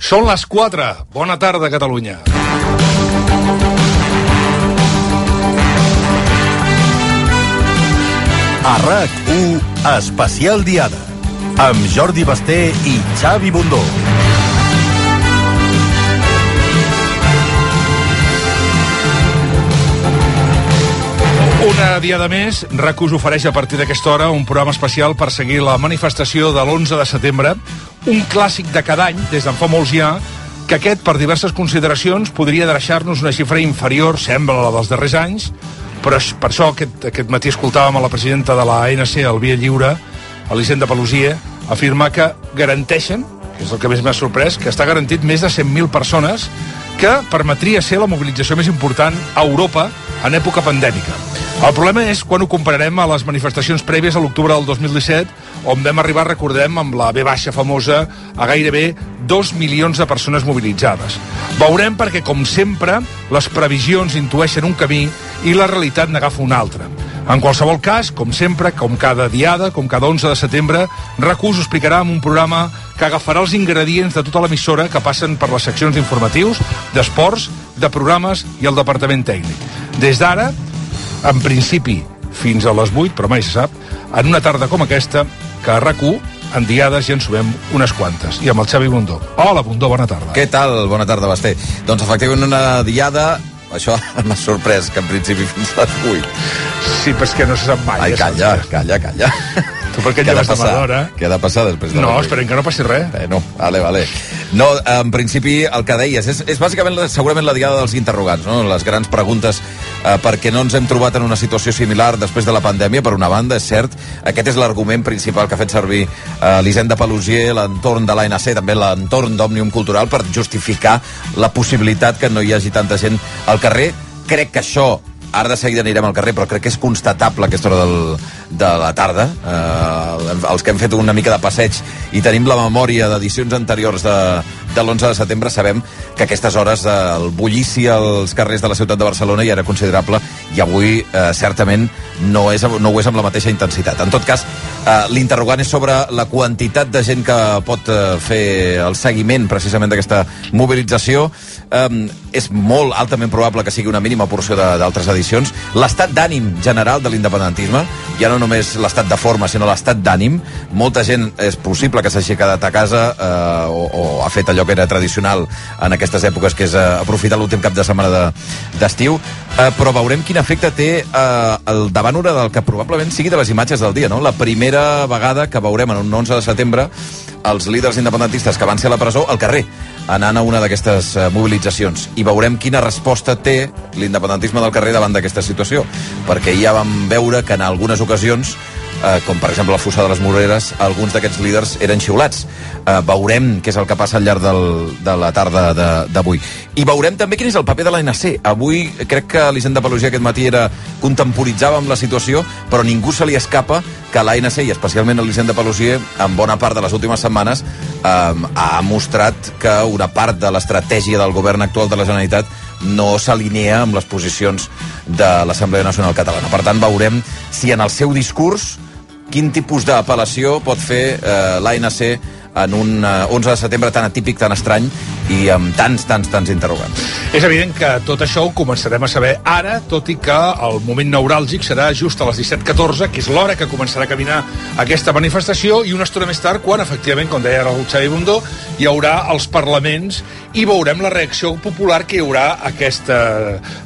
Són les 4. Bona tarda, Catalunya. A RAC1, Especial Diada, amb Jordi Basté i Xavi Bundó. Una diada més, RAC us ofereix a partir d'aquesta hora un programa especial per seguir la manifestació de l'11 de setembre, un clàssic de cada any, des d'en fa molts ja, que aquest, per diverses consideracions, podria deixar-nos una xifra inferior, sembla, a la dels darrers anys, però per això aquest, aquest matí escoltàvem a la presidenta de la ANC, el Via Lliure, Elisenda Pelosia, afirmar que garanteixen, que és el que més m'ha sorprès, que està garantit més de 100.000 persones que permetria ser la mobilització més important a Europa en època pandèmica. El problema és quan ho compararem a les manifestacions prèvies a l'octubre del 2017, on vam arribar, recordem, amb la B baixa famosa, a gairebé 2 milions de persones mobilitzades. Veurem perquè, com sempre, les previsions intueixen un camí i la realitat n'agafa un altre. En qualsevol cas, com sempre, com cada diada, com cada 11 de setembre, RAC1 us explicarà en un programa que agafarà els ingredients de tota l'emissora que passen per les seccions d'informatius, d'esports, de programes i el departament tècnic. Des d'ara, en principi, fins a les 8, però mai se sap, en una tarda com aquesta, que a RAC1 en diades ja en subem unes quantes. I amb el Xavi Bundó. Hola, Bundó, bona tarda. Què tal? Bona tarda, Basté. Doncs efectivament una diada això m'ha sorprès, que en principi fins a les 8. Sí, però és que no se sap mai. Ai, calla, calla, calla. Tu per què de lleves passar? d'hora? Què ha de passar després de No, esperem que no passi res. Eh, no, vale, vale. No, en principi, el que deies, és, és bàsicament la- segurament la diada dels interrogants, no? les grans preguntes eh, perquè no ens hem trobat en una situació similar després de la pandèmia, per una banda, és cert, aquest és l'argument principal que ha fet servir eh, l'Hisenda Pelusier, l'entorn de l'ANC, també l'entorn d'Òmnium Cultural, per justificar la possibilitat que no hi hagi tanta gent al carrer. Crec que això ara de seguida anirem al carrer, però crec que és constatable aquesta hora del, de la tarda. Eh, els que hem fet una mica de passeig i tenim la memòria d'edicions anteriors de, de l'11 de setembre sabem que aquestes hores el bullici als carrers de la ciutat de Barcelona ja era considerable i avui eh, certament no, és, no ho és amb la mateixa intensitat. En tot cas, eh, l'interrogant és sobre la quantitat de gent que pot eh, fer el seguiment precisament d'aquesta mobilització. Eh, és molt altament probable que sigui una mínima porció d'altres edicions. L'estat d'ànim general de l'independentisme, ja no només l'estat de forma, sinó l'estat d'ànim, molta gent és possible que s'hagi quedat a casa eh, o, o ha fet allò que era tradicional en aquestes èpoques, que és eh, aprofitar l'últim cap de setmana de- d'estiu, de, eh, però veurem quin efecte té eh, el davant hora del que probablement sigui de les imatges del dia, no? La primera vegada que veurem en un 11 de setembre els líders independentistes que van ser a la presó al carrer, anant a una d'aquestes eh, mobilitzacions. I veurem quina resposta té l'independentisme del carrer davant d'aquesta situació. Perquè ja vam veure que en algunes ocasions eh, com per exemple la fossa de les Moreres, alguns d'aquests líders eren xiulats. Eh, veurem què és el que passa al llarg del, de la tarda d'avui. I veurem també quin és el paper de l'ANC. Avui crec que l'Hisenda Pelugia aquest matí era contemporitzava amb la situació, però ningú se li escapa que l'ANC, i especialment l'Hisenda Pelusier, en bona part de les últimes setmanes, eh, ha mostrat que una part de l'estratègia del govern actual de la Generalitat no s'alinea amb les posicions de l'Assemblea Nacional Catalana. Per tant, veurem si en el seu discurs quin tipus d'apel·lació pot fer eh, l'ANC en un eh, 11 de setembre tan atípic, tan estrany i amb tants, tants, tants interrogants. És evident que tot això ho començarem a saber ara, tot i que el moment neuràlgic serà just a les 17.14, que és l'hora que començarà a caminar aquesta manifestació, i una estona més tard, quan, efectivament, com deia el Xavi Bundó, hi haurà els parlaments i veurem la reacció popular que hi haurà a aquesta,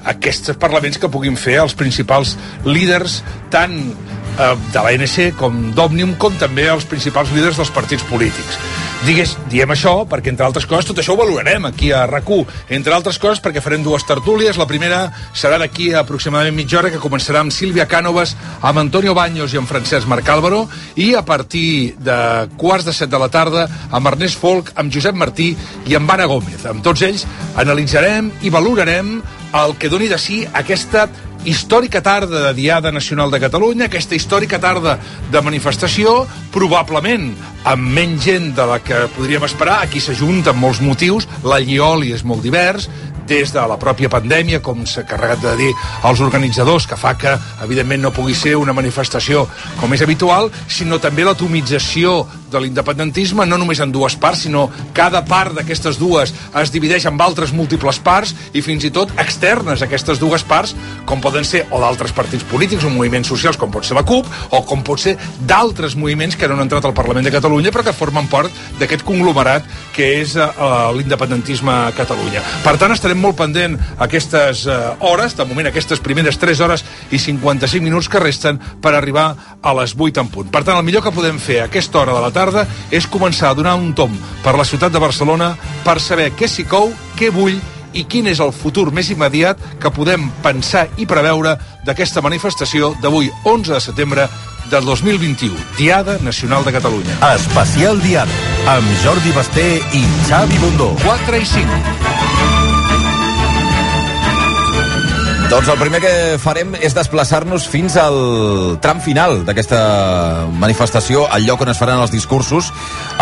a aquests parlaments que puguin fer els principals líders, tant eh, de l'ANC com d'Òmnium, com també els principals líders dels partits polítics. Digues, diem això perquè, entre altres coses, tot això ho valorarem aquí a rac Entre altres coses, perquè farem dues tertúlies. La primera serà d'aquí aproximadament mitja hora, que començarà amb Sílvia Cànovas, amb Antonio Baños i amb Francesc Marc Álvaro, i a partir de quarts de set de la tarda, amb Ernest Folk, amb Josep Martí i amb Anna Gómez. Amb tots ells analitzarem i valorarem el que doni de si aquesta històrica tarda de Diada Nacional de Catalunya, aquesta històrica tarda de manifestació, probablement amb menys gent de la que podríem esperar, aquí s'ajunten molts motius, la Llioli és molt divers, des de la pròpia pandèmia, com s'ha carregat de dir els organitzadors, que fa que, evidentment, no pugui ser una manifestació com és habitual, sinó també l'atomització de l'independentisme, no només en dues parts, sinó cada part d'aquestes dues es divideix en altres múltiples parts i fins i tot externes a aquestes dues parts, com poden ser o d'altres partits polítics o moviments socials, com pot ser la CUP, o com pot ser d'altres moviments que no han entrat al Parlament de Catalunya però que formen part d'aquest conglomerat que és uh, l'independentisme a Catalunya. Per tant, estarem molt pendent aquestes uh, hores, de moment aquestes primeres 3 hores i 55 minuts que resten per arribar a les 8 en punt. Per tant, el millor que podem fer a aquesta hora de la tarda és començar a donar un tom per la ciutat de Barcelona per saber què s'hi cou, què bull i quin és el futur més immediat que podem pensar i preveure d'aquesta manifestació d'avui, 11 de setembre del 2021, Diada Nacional de Catalunya. Especial Diada, amb Jordi Basté i Xavi Bundó. 4 i 5. Doncs el primer que farem és desplaçar-nos fins al tram final d'aquesta manifestació, al lloc on es faran els discursos,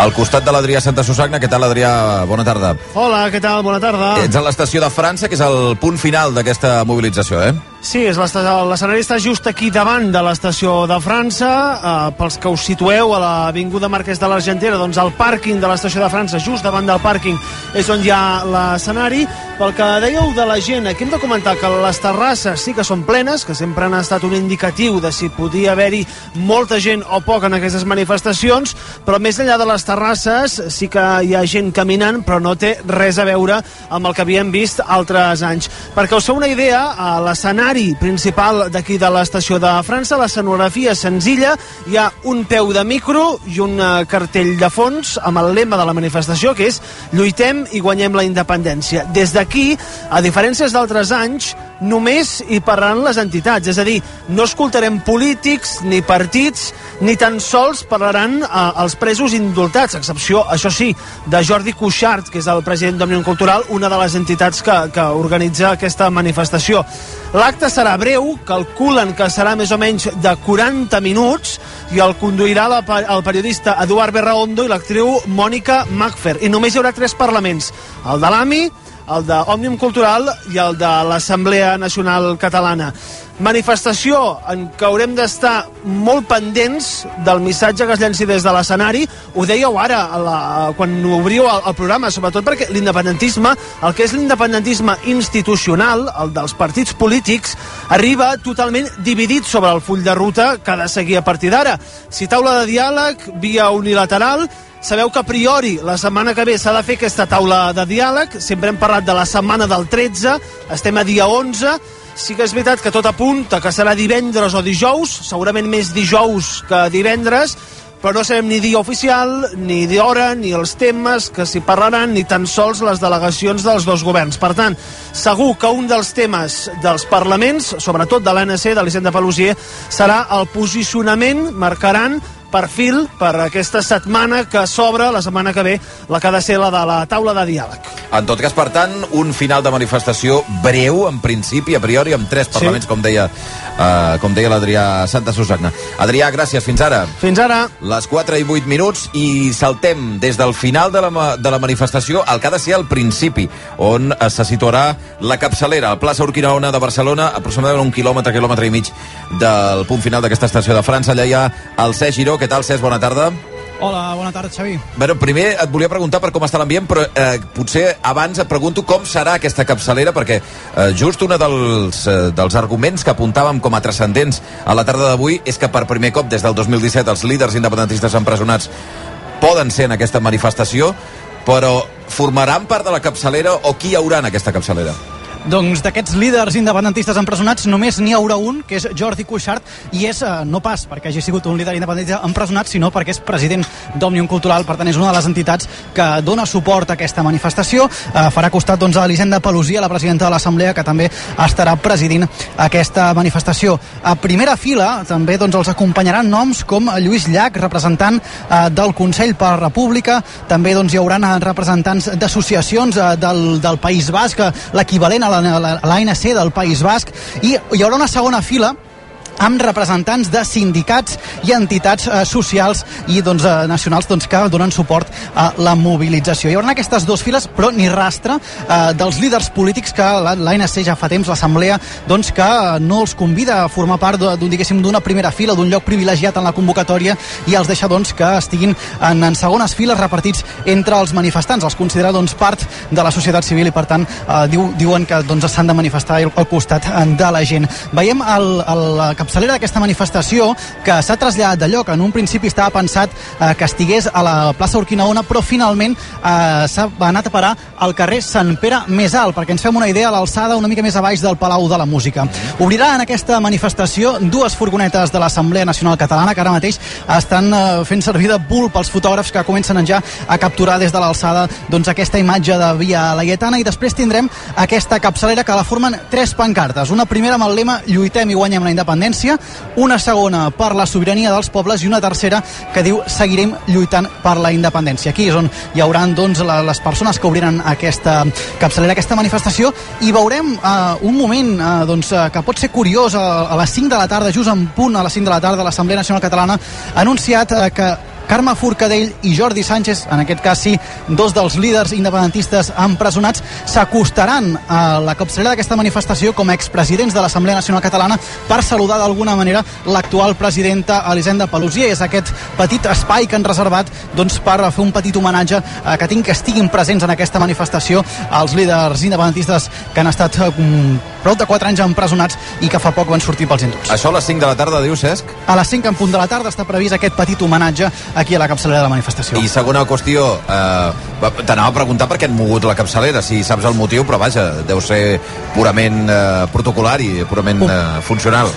al costat de l'Adrià Santa Susagna. Què tal, Adrià? Bona tarda. Hola, què tal? Bona tarda. Ets a l'estació de França, que és el punt final d'aquesta mobilització, eh? Sí, l'escenari està just aquí davant de l'estació de França. Uh, pels que us situeu a l'Avinguda Marquès de l'Argentera, doncs el pàrquing de l'estació de França, just davant del pàrquing, és on hi ha l'escenari. Pel que dèieu de la gent, aquí hem de comentar que les terrasses sí que són plenes, que sempre han estat un indicatiu de si podia haver-hi molta gent o poc en aquestes manifestacions, però més enllà de les terrasses sí que hi ha gent caminant, però no té res a veure amb el que havíem vist altres anys. Perquè us feu una idea, a l'escenari l'escenari principal d'aquí de l'estació de França. La senzilla, hi ha un peu de micro i un eh, cartell de fons amb el lema de la manifestació, que és lluitem i guanyem la independència. Des d'aquí, a diferències d'altres anys, només hi parlaran les entitats, és a dir, no escoltarem polítics ni partits, ni tan sols parlaran eh, els presos indultats, excepció, això sí, de Jordi Cuixart, que és el president d'Òmnium Cultural, una de les entitats que, que organitza aquesta manifestació. L'acte serà breu, calculen que serà més o menys de 40 minuts i el conduirà la, el periodista Eduard Berraondo i l'actriu Mònica Macfer. I només hi haurà tres parlaments, el de l'AMI, el d'Òmnium Cultural i el de l'Assemblea Nacional Catalana. Manifestació en què haurem d'estar molt pendents del missatge que es llenci des de l'escenari. Ho dèieu ara, la, quan obriu el, el programa, sobretot perquè l'independentisme, el que és l'independentisme institucional, el dels partits polítics, arriba totalment dividit sobre el full de ruta que ha de seguir a partir d'ara. Si taula de diàleg, via unilateral, Sabeu que a priori la setmana que ve s'ha de fer aquesta taula de diàleg. Sempre hem parlat de la setmana del 13, estem a dia 11. Sí que és veritat que tot apunta que serà divendres o dijous, segurament més dijous que divendres, però no sabem ni dia oficial, ni d'hora, ni els temes que s'hi parlaran, ni tan sols les delegacions dels dos governs. Per tant, segur que un dels temes dels parlaments, sobretot de l'ANC, de l'Hisenda Pelusier, serà el posicionament, marcaran perfil per aquesta setmana que s'obre, la setmana que ve, la que ha de ser la de la taula de diàleg. En tot cas, per tant, un final de manifestació breu, en principi, a priori, amb tres parlaments, sí. com deia, uh, com deia l'Adrià Santa Susagna. Adrià, gràcies, fins ara. Fins ara. Les 4 i 8 minuts i saltem des del final de la, de la manifestació al que ha de ser el principi, on se situarà la capçalera, a plaça Urquinaona de Barcelona, aproximadament un quilòmetre, quilòmetre i mig del punt final d'aquesta estació de França. Allà hi ha el Cesc Giró, què tal, Cesc? Bona tarda. Hola, bona tarda, Xavi. Bueno, primer et volia preguntar per com està l'ambient, però eh, potser abans et pregunto com serà aquesta capçalera, perquè eh, just un dels, eh, dels arguments que apuntàvem com a transcendents a la tarda d'avui és que per primer cop des del 2017 els líders independentistes empresonats poden ser en aquesta manifestació, però formaran part de la capçalera o qui hi haurà en aquesta capçalera? Doncs d'aquests líders independentistes empresonats només n'hi haurà un, que és Jordi Cuixart, i és eh, no pas perquè hagi sigut un líder independentista empresonat, sinó perquè és president d'Òmnium Cultural, per tant és una de les entitats que dona suport a aquesta manifestació. Eh, farà costat doncs, a l'Hisenda Pelosia, la presidenta de l'Assemblea, que també estarà presidint aquesta manifestació. A primera fila també doncs, els acompanyaran noms com Lluís Llach, representant eh, del Consell per la República, també doncs, hi haurà representants d'associacions eh, del, del País Basc, l'equivalent a l'ANC del País Basc i hi haurà una segona fila amb representants de sindicats i entitats eh, socials i doncs, eh, nacionals doncs, que donen suport a la mobilització. Hi haurà aquestes dues files, però ni rastre eh, dels líders polítics que l'ANC ja fa temps, l'Assemblea, doncs, que no els convida a formar part d'una primera fila, d'un lloc privilegiat en la convocatòria i els deixa doncs, que estiguin en, en segones files repartits entre els manifestants. Els considera doncs, part de la societat civil i, per tant, eh, diu, diuen que doncs, s'han de manifestar al costat de la gent. Veiem el, el, la capçalera d'aquesta manifestació que s'ha traslladat de lloc. En un principi estava pensat eh, que estigués a la plaça Urquinaona, però finalment eh, s'ha anat a parar al carrer Sant Pere més alt, perquè ens fem una idea a l'alçada una mica més a baix del Palau de la Música. Obrirà en aquesta manifestació dues furgonetes de l'Assemblea Nacional Catalana que ara mateix estan eh, fent servir de bull pels fotògrafs que comencen ja a capturar des de l'alçada doncs, aquesta imatge de Via Laietana i després tindrem aquesta capçalera que la formen tres pancartes. Una primera amb el lema Lluitem i guanyem la independència, una segona per la sobirania dels pobles i una tercera que diu Seguirem lluitant per la independència. Aquí és on hi haurà doncs, les persones que obriran aquesta capçalera, aquesta manifestació i veurem uh, un moment uh, doncs, uh, que pot ser curiós a, a les 5 de la tarda, just en punt a les 5 de la tarda, l'Assemblea Nacional Catalana ha anunciat uh, que Carme Forcadell i Jordi Sánchez, en aquest cas sí, dos dels líders independentistes empresonats, s'acostaran a la capçalera d'aquesta manifestació com a expresidents de l'Assemblea Nacional Catalana per saludar d'alguna manera l'actual presidenta Elisenda Pelusier. És aquest petit espai que han reservat doncs, per fer un petit homenatge a que tinc que estiguin presents en aquesta manifestació els líders independentistes que han estat um, prou de 4 anys empresonats i que fa poc van sortir pels indults. Això a les 5 de la tarda, diu Cesc? A les 5 en punt de la tarda està previst aquest petit homenatge aquí a la capçalera de la manifestació. I segona qüestió, eh, t'anava a preguntar per què han mogut la capçalera, si saps el motiu, però vaja, deu ser purament eh, protocolar i purament eh, funcional.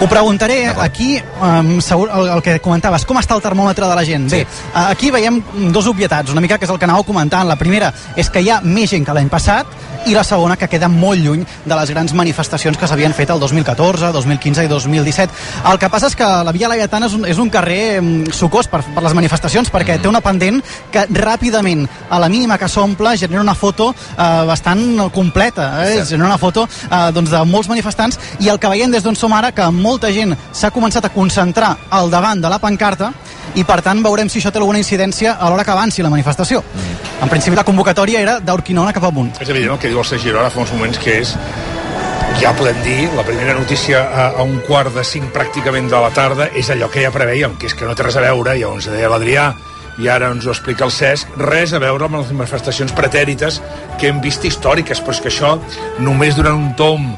Ho preguntaré aquí, um, segur, el, el que comentaves, com està el termòmetre de la gent? Sí. Bé, aquí veiem dos obvietats, una mica que és el que anàveu comentant. La primera és que hi ha més gent que l'any passat, i la segona que queda molt lluny de les grans manifestacions que s'havien fet el 2014, 2015 i 2017. El que passa és que la Via Laietana és un, és un carrer mm, sucós per, per les manifestacions perquè mm. té una pendent que ràpidament, a la mínima que s'omple, genera una foto eh, bastant completa, eh? Sí. genera una foto eh, doncs, de molts manifestants i el que veiem des d'on som ara que molta gent s'ha començat a concentrar al davant de la pancarta i per tant veurem si això té alguna incidència a l'hora que avanci la manifestació. Mm. En principi la convocatòria era d'Urquinaona cap amunt. És evident el que diu el Sergi Girona fa uns moments que és ja podem dir, la primera notícia a, a un quart de cinc pràcticament de la tarda és allò que ja preveiem, que és que no té res a veure, ja ens deia l'Adrià, i ara ens ho explica el Cesc, res a veure amb les manifestacions pretèrites que hem vist històriques, però és que això només durant un tom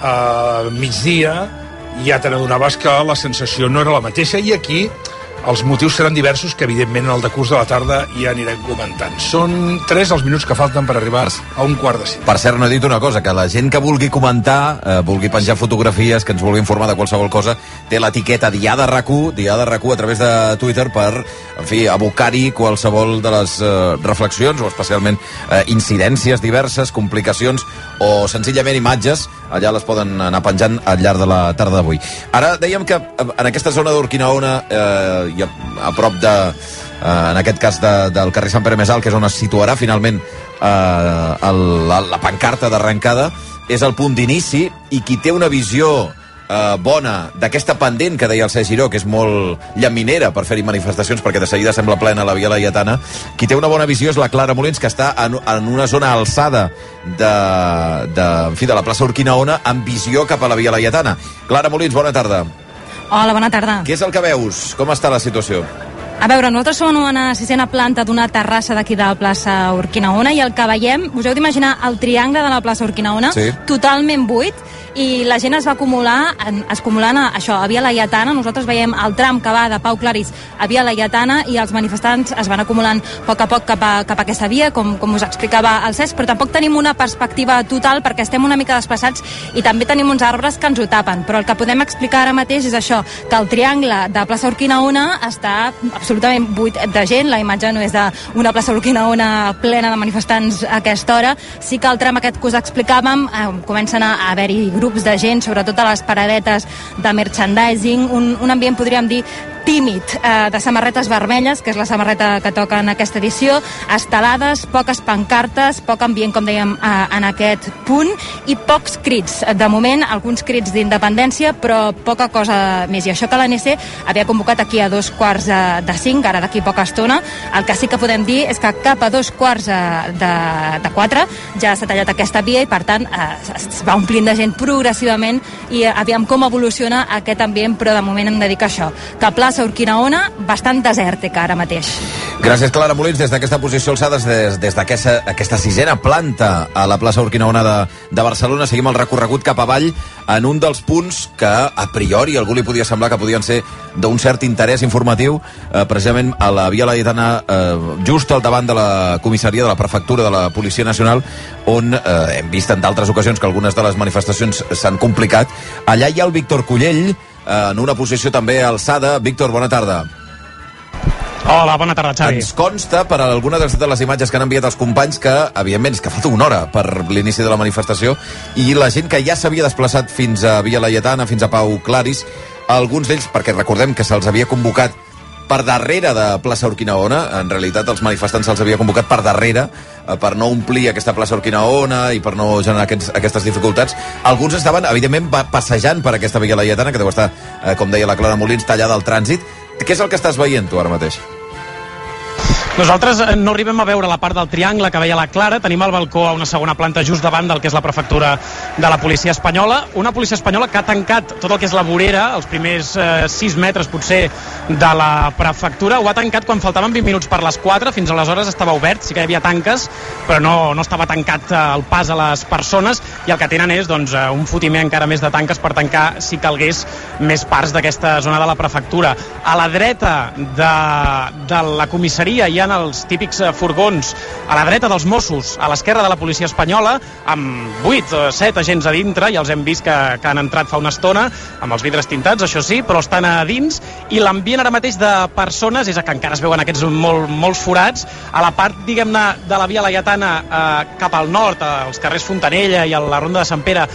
a eh, migdia ja te n'adonaves que la sensació no era la mateixa i aquí els motius seran diversos que, evidentment, en el decurs de la tarda ja anirem comentant. Són tres els minuts que falten per arribar a un quart de cinc. Per cert, no he dit una cosa, que la gent que vulgui comentar, eh, vulgui penjar fotografies, que ens vulgui informar de qualsevol cosa, té l'etiqueta Diada RAC1, Diada RAC1 a través de Twitter per, en fi, abocar-hi qualsevol de les eh, reflexions, o especialment eh, incidències diverses, complicacions, o senzillament imatges, allà les poden anar penjant al llarg de la tarda d'avui. Ara dèiem que eh, en aquesta zona d'Urquinaona eh, i a, a prop de, eh, en aquest cas de, del carrer Sant Pere Més Alt, que és on es situarà finalment eh, el, la, la pancarta d'arrencada, és el punt d'inici i qui té una visió eh, bona d'aquesta pendent que deia el Cesc Giró, que és molt llaminera per fer-hi manifestacions perquè de seguida sembla plena la Via Laietana, qui té una bona visió és la Clara Molins, que està en, en una zona alçada de, de, en fi, de la plaça Urquinaona amb visió cap a la Via Laietana. Clara Molins, bona tarda. Hola, bona tarda. Què és el que veus? Com està la situació? A veure, nosaltres som en una sisena planta d'una terrassa d'aquí de la plaça Urquinaona i el que veiem, us heu d'imaginar el triangle de la plaça Urquinaona, sí. totalment buit, i la gent es va acumular, acumulant a això, a Via Laietana. Nosaltres veiem el tram que va de Pau Claris a Via Laietana i els manifestants es van acumulant a poc a poc cap a, cap a aquesta via, com, com us explicava el Cesc, però tampoc tenim una perspectiva total perquè estem una mica desplaçats i també tenim uns arbres que ens ho tapen. Però el que podem explicar ara mateix és això, que el triangle de plaça Urquinaona està absolutament buit de gent, la imatge no és d'una plaça Urquinaona plena de manifestants a aquesta hora, sí que el tram aquest que us explicàvem eh, comencen a haver-hi grups de gent, sobretot a les paradetes de merchandising, un, un ambient, podríem dir, tímid eh, de samarretes vermelles, que és la samarreta que toca en aquesta edició, estelades, poques pancartes, poc ambient, com dèiem, eh, en aquest punt, i pocs crits. De moment, alguns crits d'independència, però poca cosa més. I això que l'ANC havia convocat aquí a dos quarts de, de cinc, ara d'aquí poca estona. El que sí que podem dir és que cap a dos quarts de, de, de quatre ja s'ha tallat aquesta via i, per tant, eh, es va omplint de gent progressivament i eh, aviam com evoluciona aquest ambient, però de moment hem de dir que això, que plaça Urquinaona, bastant desèrtica ara mateix. Gràcies, Clara Molins, des d'aquesta posició alçada, des, des d'aquesta aquesta sisena planta a la plaça Urquinaona de, de Barcelona. Seguim el recorregut cap avall en un dels punts que, a priori, algú li podia semblar que podien ser d'un cert interès informatiu, eh, precisament a la Via Laietana, eh, just al davant de la comissaria de la prefectura de la Policia Nacional, on eh, hem vist en d'altres ocasions que algunes de les manifestacions s'han complicat. Allà hi ha el Víctor Cullell, en una posició també alçada. Víctor, bona tarda. Hola, bona tarda, Xavi. Ens consta, per alguna de les imatges que han enviat els companys, que, evidentment, és que falta una hora per l'inici de la manifestació i la gent que ja s'havia desplaçat fins a Via Laietana, fins a Pau Claris, alguns d'ells, perquè recordem que se'ls havia convocat per darrere de plaça Urquinaona, en realitat els manifestants se'ls havia convocat per darrere eh, per no omplir aquesta plaça Urquinaona i per no generar aquests, aquestes dificultats. Alguns estaven, evidentment, passejant per aquesta Via Laietana, que deu estar, eh, com deia la Clara Molins, tallada al trànsit, què és el que estàs veient tu ara mateix? Nosaltres eh, no arribem a veure la part del triangle que veia la Clara, tenim el balcó a una segona planta just davant del que és la prefectura de la policia espanyola, una policia espanyola que ha tancat tot el que és la vorera, els primers eh, 6 metres potser de la prefectura, ho ha tancat quan faltaven 20 minuts per les 4, fins aleshores estava obert, sí que hi havia tanques, però no, no estava tancat eh, el pas a les persones. I el que tenen és doncs, eh, un fotimer encara més de tanques per tancar, si calgués, més parts d'aquesta zona de la prefectura. A la dreta de, de la comissaria hi ha els típics eh, furgons a la dreta dels Mossos, a l'esquerra de la policia espanyola, amb 8 o 7 agents a dintre, i els hem vist que, que han entrat fa una estona, amb els vidres tintats, això sí, però estan a dins, i l'ambient ara mateix de persones és que encara es veuen aquests molt, molts forats, a la part, diguem-ne, de la Via Laietana eh, cap al nord, als carrers Fontanella i a la Ronda de Sant Pere,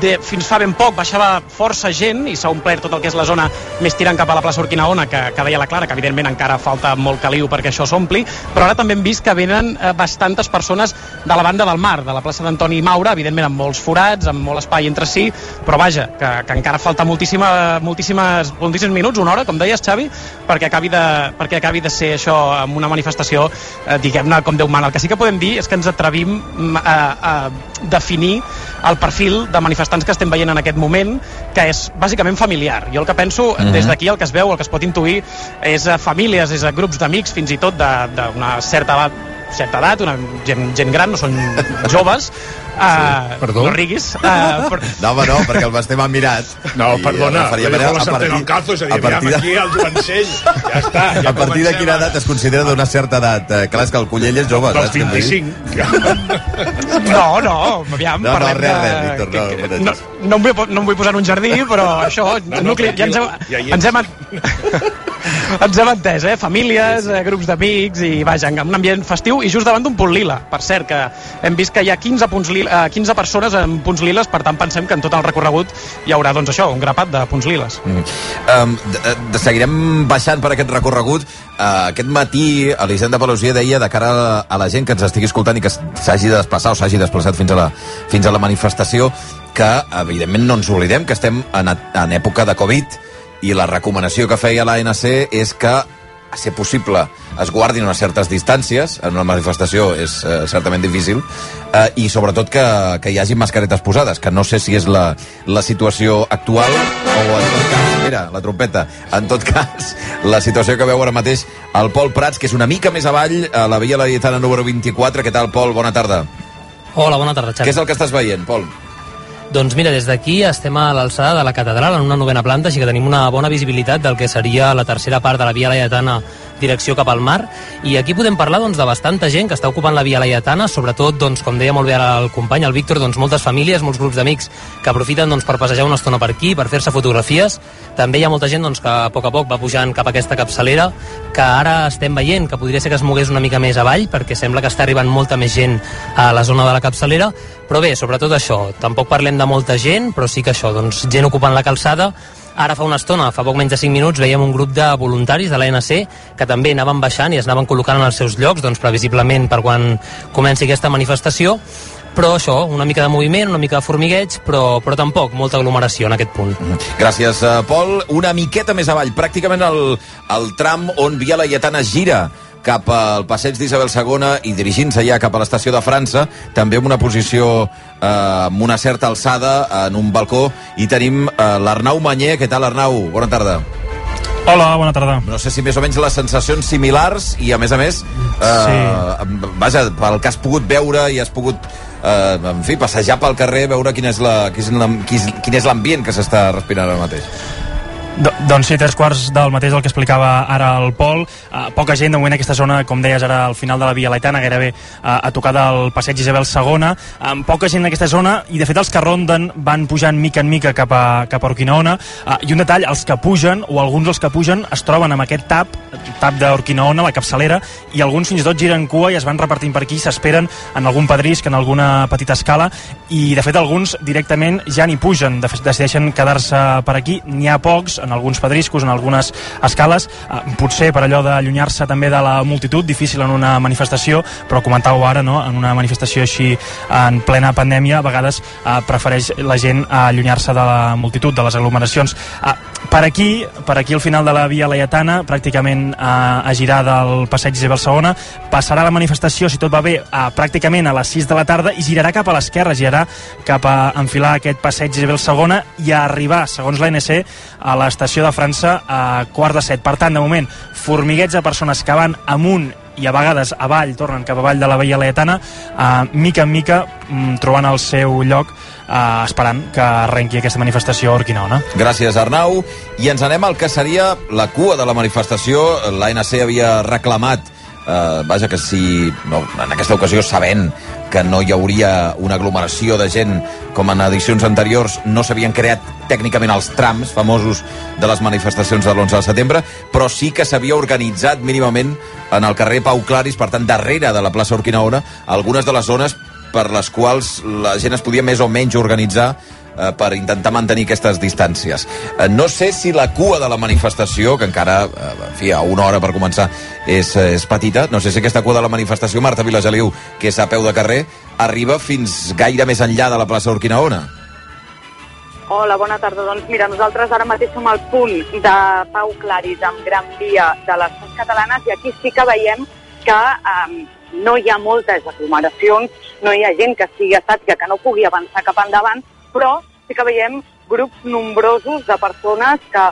de, fins fa ben poc baixava força gent i s'ha omplert tot el que és la zona més tirant cap a la plaça Urquinaona, que, que deia la Clara, que evidentment encara falta molt caliu perquè això s'ompli, però ara també hem vist que venen eh, bastantes persones de la banda del mar, de la plaça d'Antoni Maura, evidentment amb molts forats, amb molt espai entre si, però vaja, que, que encara falta moltíssima, moltíssimes, moltíssims minuts, una hora, com deies, Xavi, perquè acabi de, perquè acabi de ser això amb una manifestació, eh, diguem-ne, com Déu mana. El que sí que podem dir és que ens atrevim mm, a, a definir el perfil de manifestació manifestants que estem veient en aquest moment, que és bàsicament familiar. Jo el que penso, uh mhm. -huh. des d'aquí el que es veu, el que es pot intuir, és a famílies, és a grups d'amics, fins i tot d'una certa edat certa edat, una gent, gent gran, no són joves, Uh, Perdó? No riguis. Uh, per... No, home, no, perquè el Basté m'ha mirat. No, perdona, faria a, a, partir, el calzo, és a dir, a partir de... aquí el jovencell, ja està. Ja a partir de quina edat es considera d'una certa edat? Uh, clar, és que el Cullell és jove. Dels 25. no, no, aviam, no, parlem no, res, res, Víctor, no, que, no, no, em vull, no em vull posar en un jardí, però això, no, no, nucli, ja ens hem, ja ens hem, ens hem entès, eh? Famílies, eh, grups d'amics i, vaja, en un ambient festiu i just davant d'un punt lila. Per cert, que hem vist que hi ha 15, punts lila, 15 persones amb punts liles, per tant pensem que en tot el recorregut hi haurà, doncs això, un grapat de punts liles. Mm. Um, de, de, seguirem baixant per aquest recorregut. Uh, aquest matí Elisenda Pelosia deia de cara a, a la gent que ens estigui escoltant i que s'hagi de desplaçar o s'hagi desplaçat fins a, la, fins a la manifestació que, evidentment, no ens oblidem que estem en, en època de Covid i la recomanació que feia l'ANC és que a ser possible es guardin unes certes distàncies en una manifestació és eh, certament difícil eh, i sobretot que, que hi hagi mascaretes posades que no sé si és la, la situació actual o en tot cas mira, la trompeta, en tot cas la situació que veu ara mateix el Pol Prats que és una mica més avall a la Via Laietana número 24 què tal Pol? Bona tarda Hola, bona tarda, Xavi. Què és el que estàs veient, Pol? Doncs mira, des d'aquí estem a l'alçada de la catedral, en una novena planta, així que tenim una bona visibilitat del que seria la tercera part de la Via Laietana direcció cap al mar i aquí podem parlar doncs, de bastanta gent que està ocupant la Via Laietana, sobretot, doncs, com deia molt bé ara el company, el Víctor, doncs, moltes famílies, molts grups d'amics que aprofiten doncs, per passejar una estona per aquí, per fer-se fotografies. També hi ha molta gent doncs, que a poc a poc va pujant cap a aquesta capçalera, que ara estem veient que podria ser que es mogués una mica més avall, perquè sembla que està arribant molta més gent a la zona de la capçalera, però bé, sobretot això, tampoc parlem de molta gent, però sí que això, doncs, gent ocupant la calçada, Ara fa una estona, fa poc menys de 5 minuts, veiem un grup de voluntaris de l'ANC que també anaven baixant i es anaven col·locant en els seus llocs, doncs previsiblement per quan comenci aquesta manifestació però això, una mica de moviment, una mica de formigueig, però, però tampoc molta aglomeració en aquest punt. Gràcies, uh, Pol. Una miqueta més avall, pràcticament el, el tram on Via Laietana gira cap al passeig d'Isabel II i dirigint-se ja cap a l'estació de França, també amb una posició eh, amb una certa alçada en un balcó, i tenim eh, l'Arnau Manyer. Què tal, Arnau? Bona tarda. Hola, bona tarda. No sé si més o menys les sensacions similars i, a més a més, eh, sí. vaja, pel que has pogut veure i has pogut eh, en fi, passejar pel carrer, veure quin és la, quin és l'ambient que s'està respirant ara mateix. Do, doncs sí, tres quarts del mateix del que explicava ara el Pol. Uh, poca gent, de moment, aquesta zona, com deies ara, al final de la Via Laetana, gairebé uh, a tocar del passeig Isabel II. Amb poca gent en aquesta zona, i de fet els que ronden van pujant mica en mica cap a, cap a Urquinaona. Uh, I un detall, els que pugen, o alguns dels que pugen, es troben amb aquest tap, tap d'Urquinaona, la capçalera, i alguns fins i tot giren cua i es van repartint per aquí, s'esperen en algun pedrisc, en alguna petita escala, i de fet alguns directament ja n'hi pugen, de fet, decideixen quedar-se per aquí. N'hi ha pocs, en alguns pedriscos, en algunes escales, eh, potser per allò d'allunyar-se també de la multitud, difícil en una manifestació, però comentàveu ara, no? en una manifestació així en plena pandèmia, a vegades eh, prefereix la gent allunyar-se de la multitud, de les aglomeracions. Eh, per aquí, per aquí al final de la Via Laietana, pràcticament eh, a girar del passeig Isabel II, passarà la manifestació, si tot va bé, a, pràcticament a les 6 de la tarda i girarà cap a l'esquerra, girarà cap a enfilar aquest passeig Isabel II i a arribar, segons l'ANC, a l'estació de França a quart de set. Per tant, de moment, formiguets de persones que van amunt i a vegades avall, tornen cap avall de la Veia Laetana, eh, mica en mica mm, trobant el seu lloc eh, esperant que arrenqui aquesta manifestació a Orquinaona. Gràcies, Arnau. I ens anem al que seria la cua de la manifestació. L'ANC havia reclamat eh, vaja, que si no, en aquesta ocasió sabent que no hi hauria una aglomeració de gent com en edicions anteriors, no s'havien creat tècnicament els trams famosos de les manifestacions de l'11 de setembre, però sí que s'havia organitzat mínimament en el carrer Pau Claris, per tant, darrere de la plaça Urquinaona, algunes de les zones per les quals la gent es podia més o menys organitzar eh, per intentar mantenir aquestes distàncies. Eh, no sé si la cua de la manifestació, que encara, eh, en fi, a una hora per començar, és, és petita, no sé si aquesta cua de la manifestació, Marta Vilageliu, que és a peu de carrer, arriba fins gaire més enllà de la plaça Urquinaona. Hola, bona tarda. Doncs mira, nosaltres ara mateix som al punt de Pau Claris amb Gran Via de les Fonts Catalanes i aquí sí que veiem que eh, no hi ha moltes aglomeracions, no hi ha gent que estigui estàtica, que no pugui avançar cap endavant, però sí que veiem grups nombrosos de persones que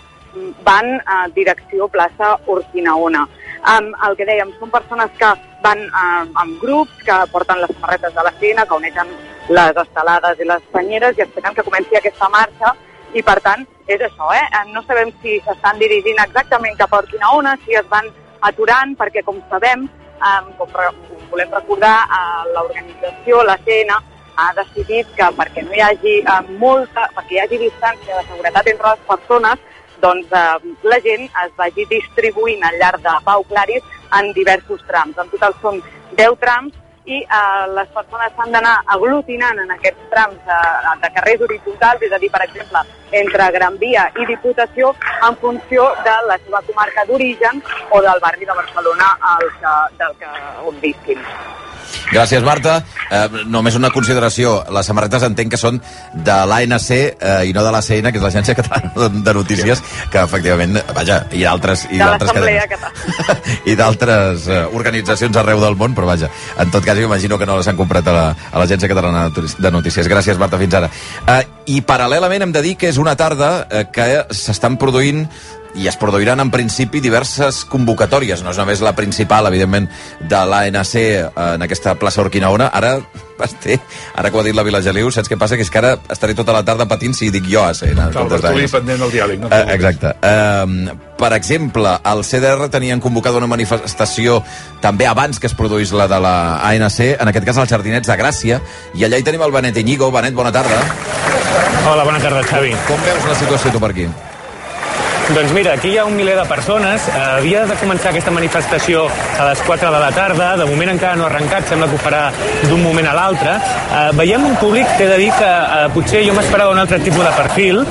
van a direcció plaça Urquinaona. Um, el que dèiem, són persones que van uh, en grups, que porten les samarretes de la cena, que uneixen les estelades i les banyeres i esperen que comenci aquesta marxa i per tant és això, eh? no sabem si s'estan dirigint exactament cap a Urquinaona, si es van aturant, perquè com sabem, um, com, re volem recordar, uh, l'organització, la CN, ha decidit que perquè no hi hagi eh, molta, perquè hi hagi distància de seguretat entre les persones, doncs eh, la gent es vagi distribuint al llarg de Pau Claris en diversos trams. En total són 10 trams i eh, les persones s'han d'anar aglutinant en aquests trams de, de carrers horitzontals, és a dir, per exemple, entre Gran Via i Diputació, en funció de la seva comarca d'origen o del barri de Barcelona al que, del que on visquin. Gràcies, Marta. Eh, només una consideració. Les samarretes entenc que són de l'ANC eh, i no de l'ACN, que és l'Agència Catalana de Notícies, que efectivament, vaja, i d'altres... I d'altres I d'altres eh, organitzacions arreu del món, però vaja, en tot cas, imagino que no les han comprat a l'Agència la, Catalana de Notícies. Gràcies, Marta, fins ara. Eh, I paral·lelament hem de dir que és una tarda eh, que s'estan produint i es produiran en principi diverses convocatòries, no és només la principal, evidentment, de l'ANC eh, en aquesta plaça Orquinaona. Ara, Basté, ara que ho ha dit la Vila Geliu, saps què passa? Que és que ara estaré tota la tarda patint si dic jo a ser. Cal, Bartolí pendent del diàleg. No uh, exacte. Uh, per exemple, el CDR tenien convocat una manifestació també abans que es produís la de la ANC, en aquest cas als Jardinets de Gràcia, i allà hi tenim el Benet Iñigo. Benet, bona tarda. Hola, bona tarda, Xavi. Com veus la situació tu per aquí? Doncs mira, aquí hi ha un miler de persones. Eh, havia de començar aquesta manifestació a les 4 de la tarda. De moment encara no ha arrencat, sembla que ho farà d'un moment a l'altre. Eh, veiem un públic que he de dir que eh, potser jo m'esperava un altre tipus de perfil.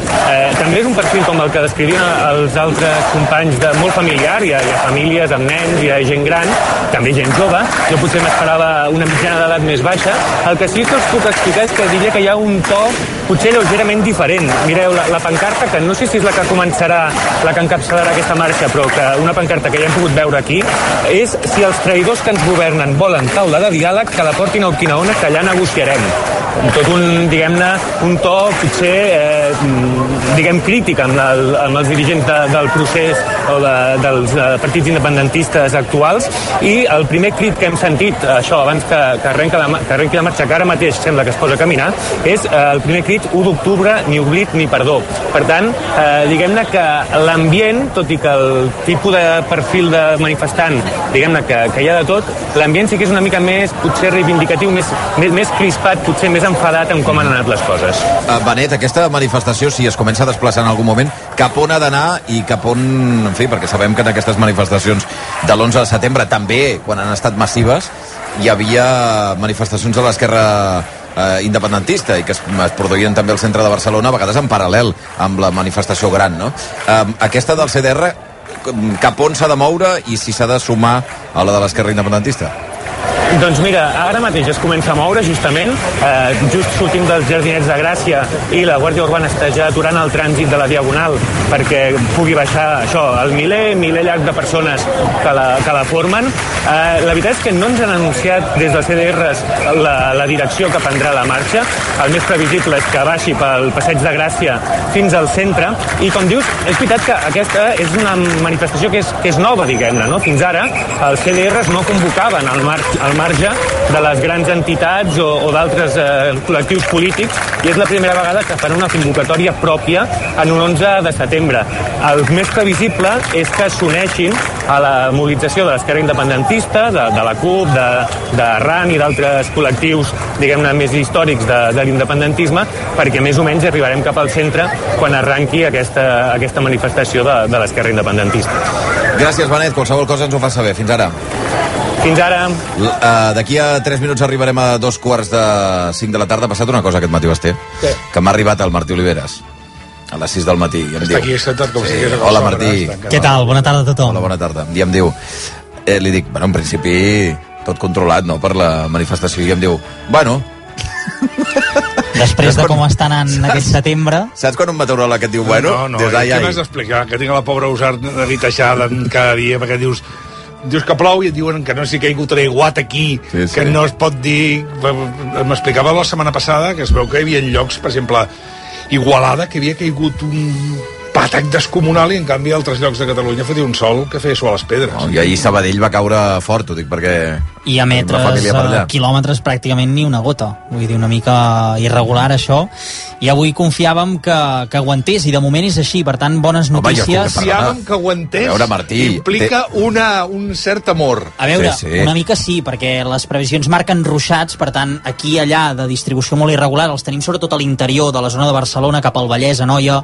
També és un perfil com el que descrivien els altres companys de molt familiar. Hi ha, hi ha famílies amb nens, hi ha gent gran, també gent jove. Jo potser m'esperava una mitjana d'edat més baixa. El que sí que us puc explicar és que diria que hi ha un to potser lleugerament diferent. Mireu, la, la pancarta, que no sé si és la que començarà, la que encapçalarà aquesta marxa, però que una pancarta que ja hem pogut veure aquí, és si els traïdors que ens governen volen taula de diàleg, que la portin a Okinaona, que allà negociarem. Tot un, diguem-ne, un to potser, eh, diguem, crític amb, el, amb els dirigents de, del procés o de, dels eh, partits independentistes actuals i el primer crit que hem sentit, això, abans que, que, arrenqui la, que arrenqui la marxa, que ara mateix sembla que es posa a caminar, és eh, el primer crit 1 d'octubre, ni oblit ni perdó. Per tant, eh, diguem-ne que l'ambient, tot i que el tipus de perfil de manifestant, diguem-ne que, que hi ha de tot, l'ambient sí que és una mica més, potser reivindicatiu, més, més, més crispat, potser més enfadat amb com han anat les coses. Uh, Benet, aquesta manifestació, si es comença a desplaçar en algun moment, cap on ha d'anar i cap on... En fi, perquè sabem que en aquestes manifestacions de l'11 de setembre, també, quan han estat massives, hi havia manifestacions de l'esquerra eh, independentista i que es, es produïen també al centre de Barcelona, a vegades en paral·lel amb la manifestació gran, no? Eh, aquesta del CDR, cap on s'ha de moure i si s'ha de sumar a la de l'esquerra independentista? Doncs mira, ara mateix es comença a moure justament, eh, just sortim dels Jardinets de Gràcia i la Guàrdia Urbana està ja aturant el trànsit de la Diagonal perquè pugui baixar això, el miler, miler llarg de persones que la, que la formen. Eh, la veritat és que no ens han anunciat des dels CDRs la, la direcció que prendrà la marxa. El més previsible és que baixi pel Passeig de Gràcia fins al centre i com dius, és veritat que aquesta és una manifestació que és, que és nova, diguem-ne, no? Fins ara els CDRs no convocaven al, mar, al marge de les grans entitats o, o d'altres eh, col·lectius polítics i és la primera vegada que fan una convocatòria pròpia en un 11 de setembre. El més previsible és que s'uneixin a la mobilització de l'esquerra independentista, de, de la CUP, de, de RAN i d'altres col·lectius, diguem-ne, més històrics de, de l'independentisme, perquè més o menys arribarem cap al centre quan arranqui aquesta, aquesta manifestació de, de l'esquerra independentista. Gràcies, Benet. Qualsevol cosa ens ho fa saber. Fins ara. Fins ara. Uh, D'aquí a 3 minuts arribarem a dos quarts de 5 de la tarda. Ha passat una cosa aquest matí, Basté. Què? Que m'ha arribat el Martí Oliveres a les 6 del matí. I em Està diu, aquí sentat com si estigués a Hola, Martí. està Què tal? Bona tarda a tothom. Hola, bona tarda. I em diu... Eh, li dic, bueno, en principi tot controlat, no?, per la manifestació. I em diu, bueno... Després de com està anant aquest setembre... Saps quan un meteoròleg et diu, bueno? no, no, dius, ai, què ai. m'has d'explicar? Que tinc la pobra usar neguitejada cada dia, perquè dius dius que plou i et diuen que no sé si ha caigut l'aiguat aquí, Sí, sí. que no es pot dir... M'explicava la setmana passada que es veu que hi havia llocs, per exemple, Igualada, que havia caigut un patac descomunal i en canvi a altres llocs de Catalunya fotia un sol que feia suar les pedres. No, I ahir Sabadell va caure fort, ho dic perquè... i a metres, a quilòmetres pràcticament ni una gota. Vull dir, una mica irregular això. I avui confiàvem que, que aguantés i de moment és així, per tant bones Home, jo notícies. Perdona. Confiàvem que aguantés. A veure, Martí, implica una, un cert amor. A veure, Sí, sí, una mica sí, perquè les previsions marquen ruixats, per tant, aquí i allà de distribució molt irregular, els tenim sobretot a l'interior de la zona de Barcelona, cap al Vallès, Anoia,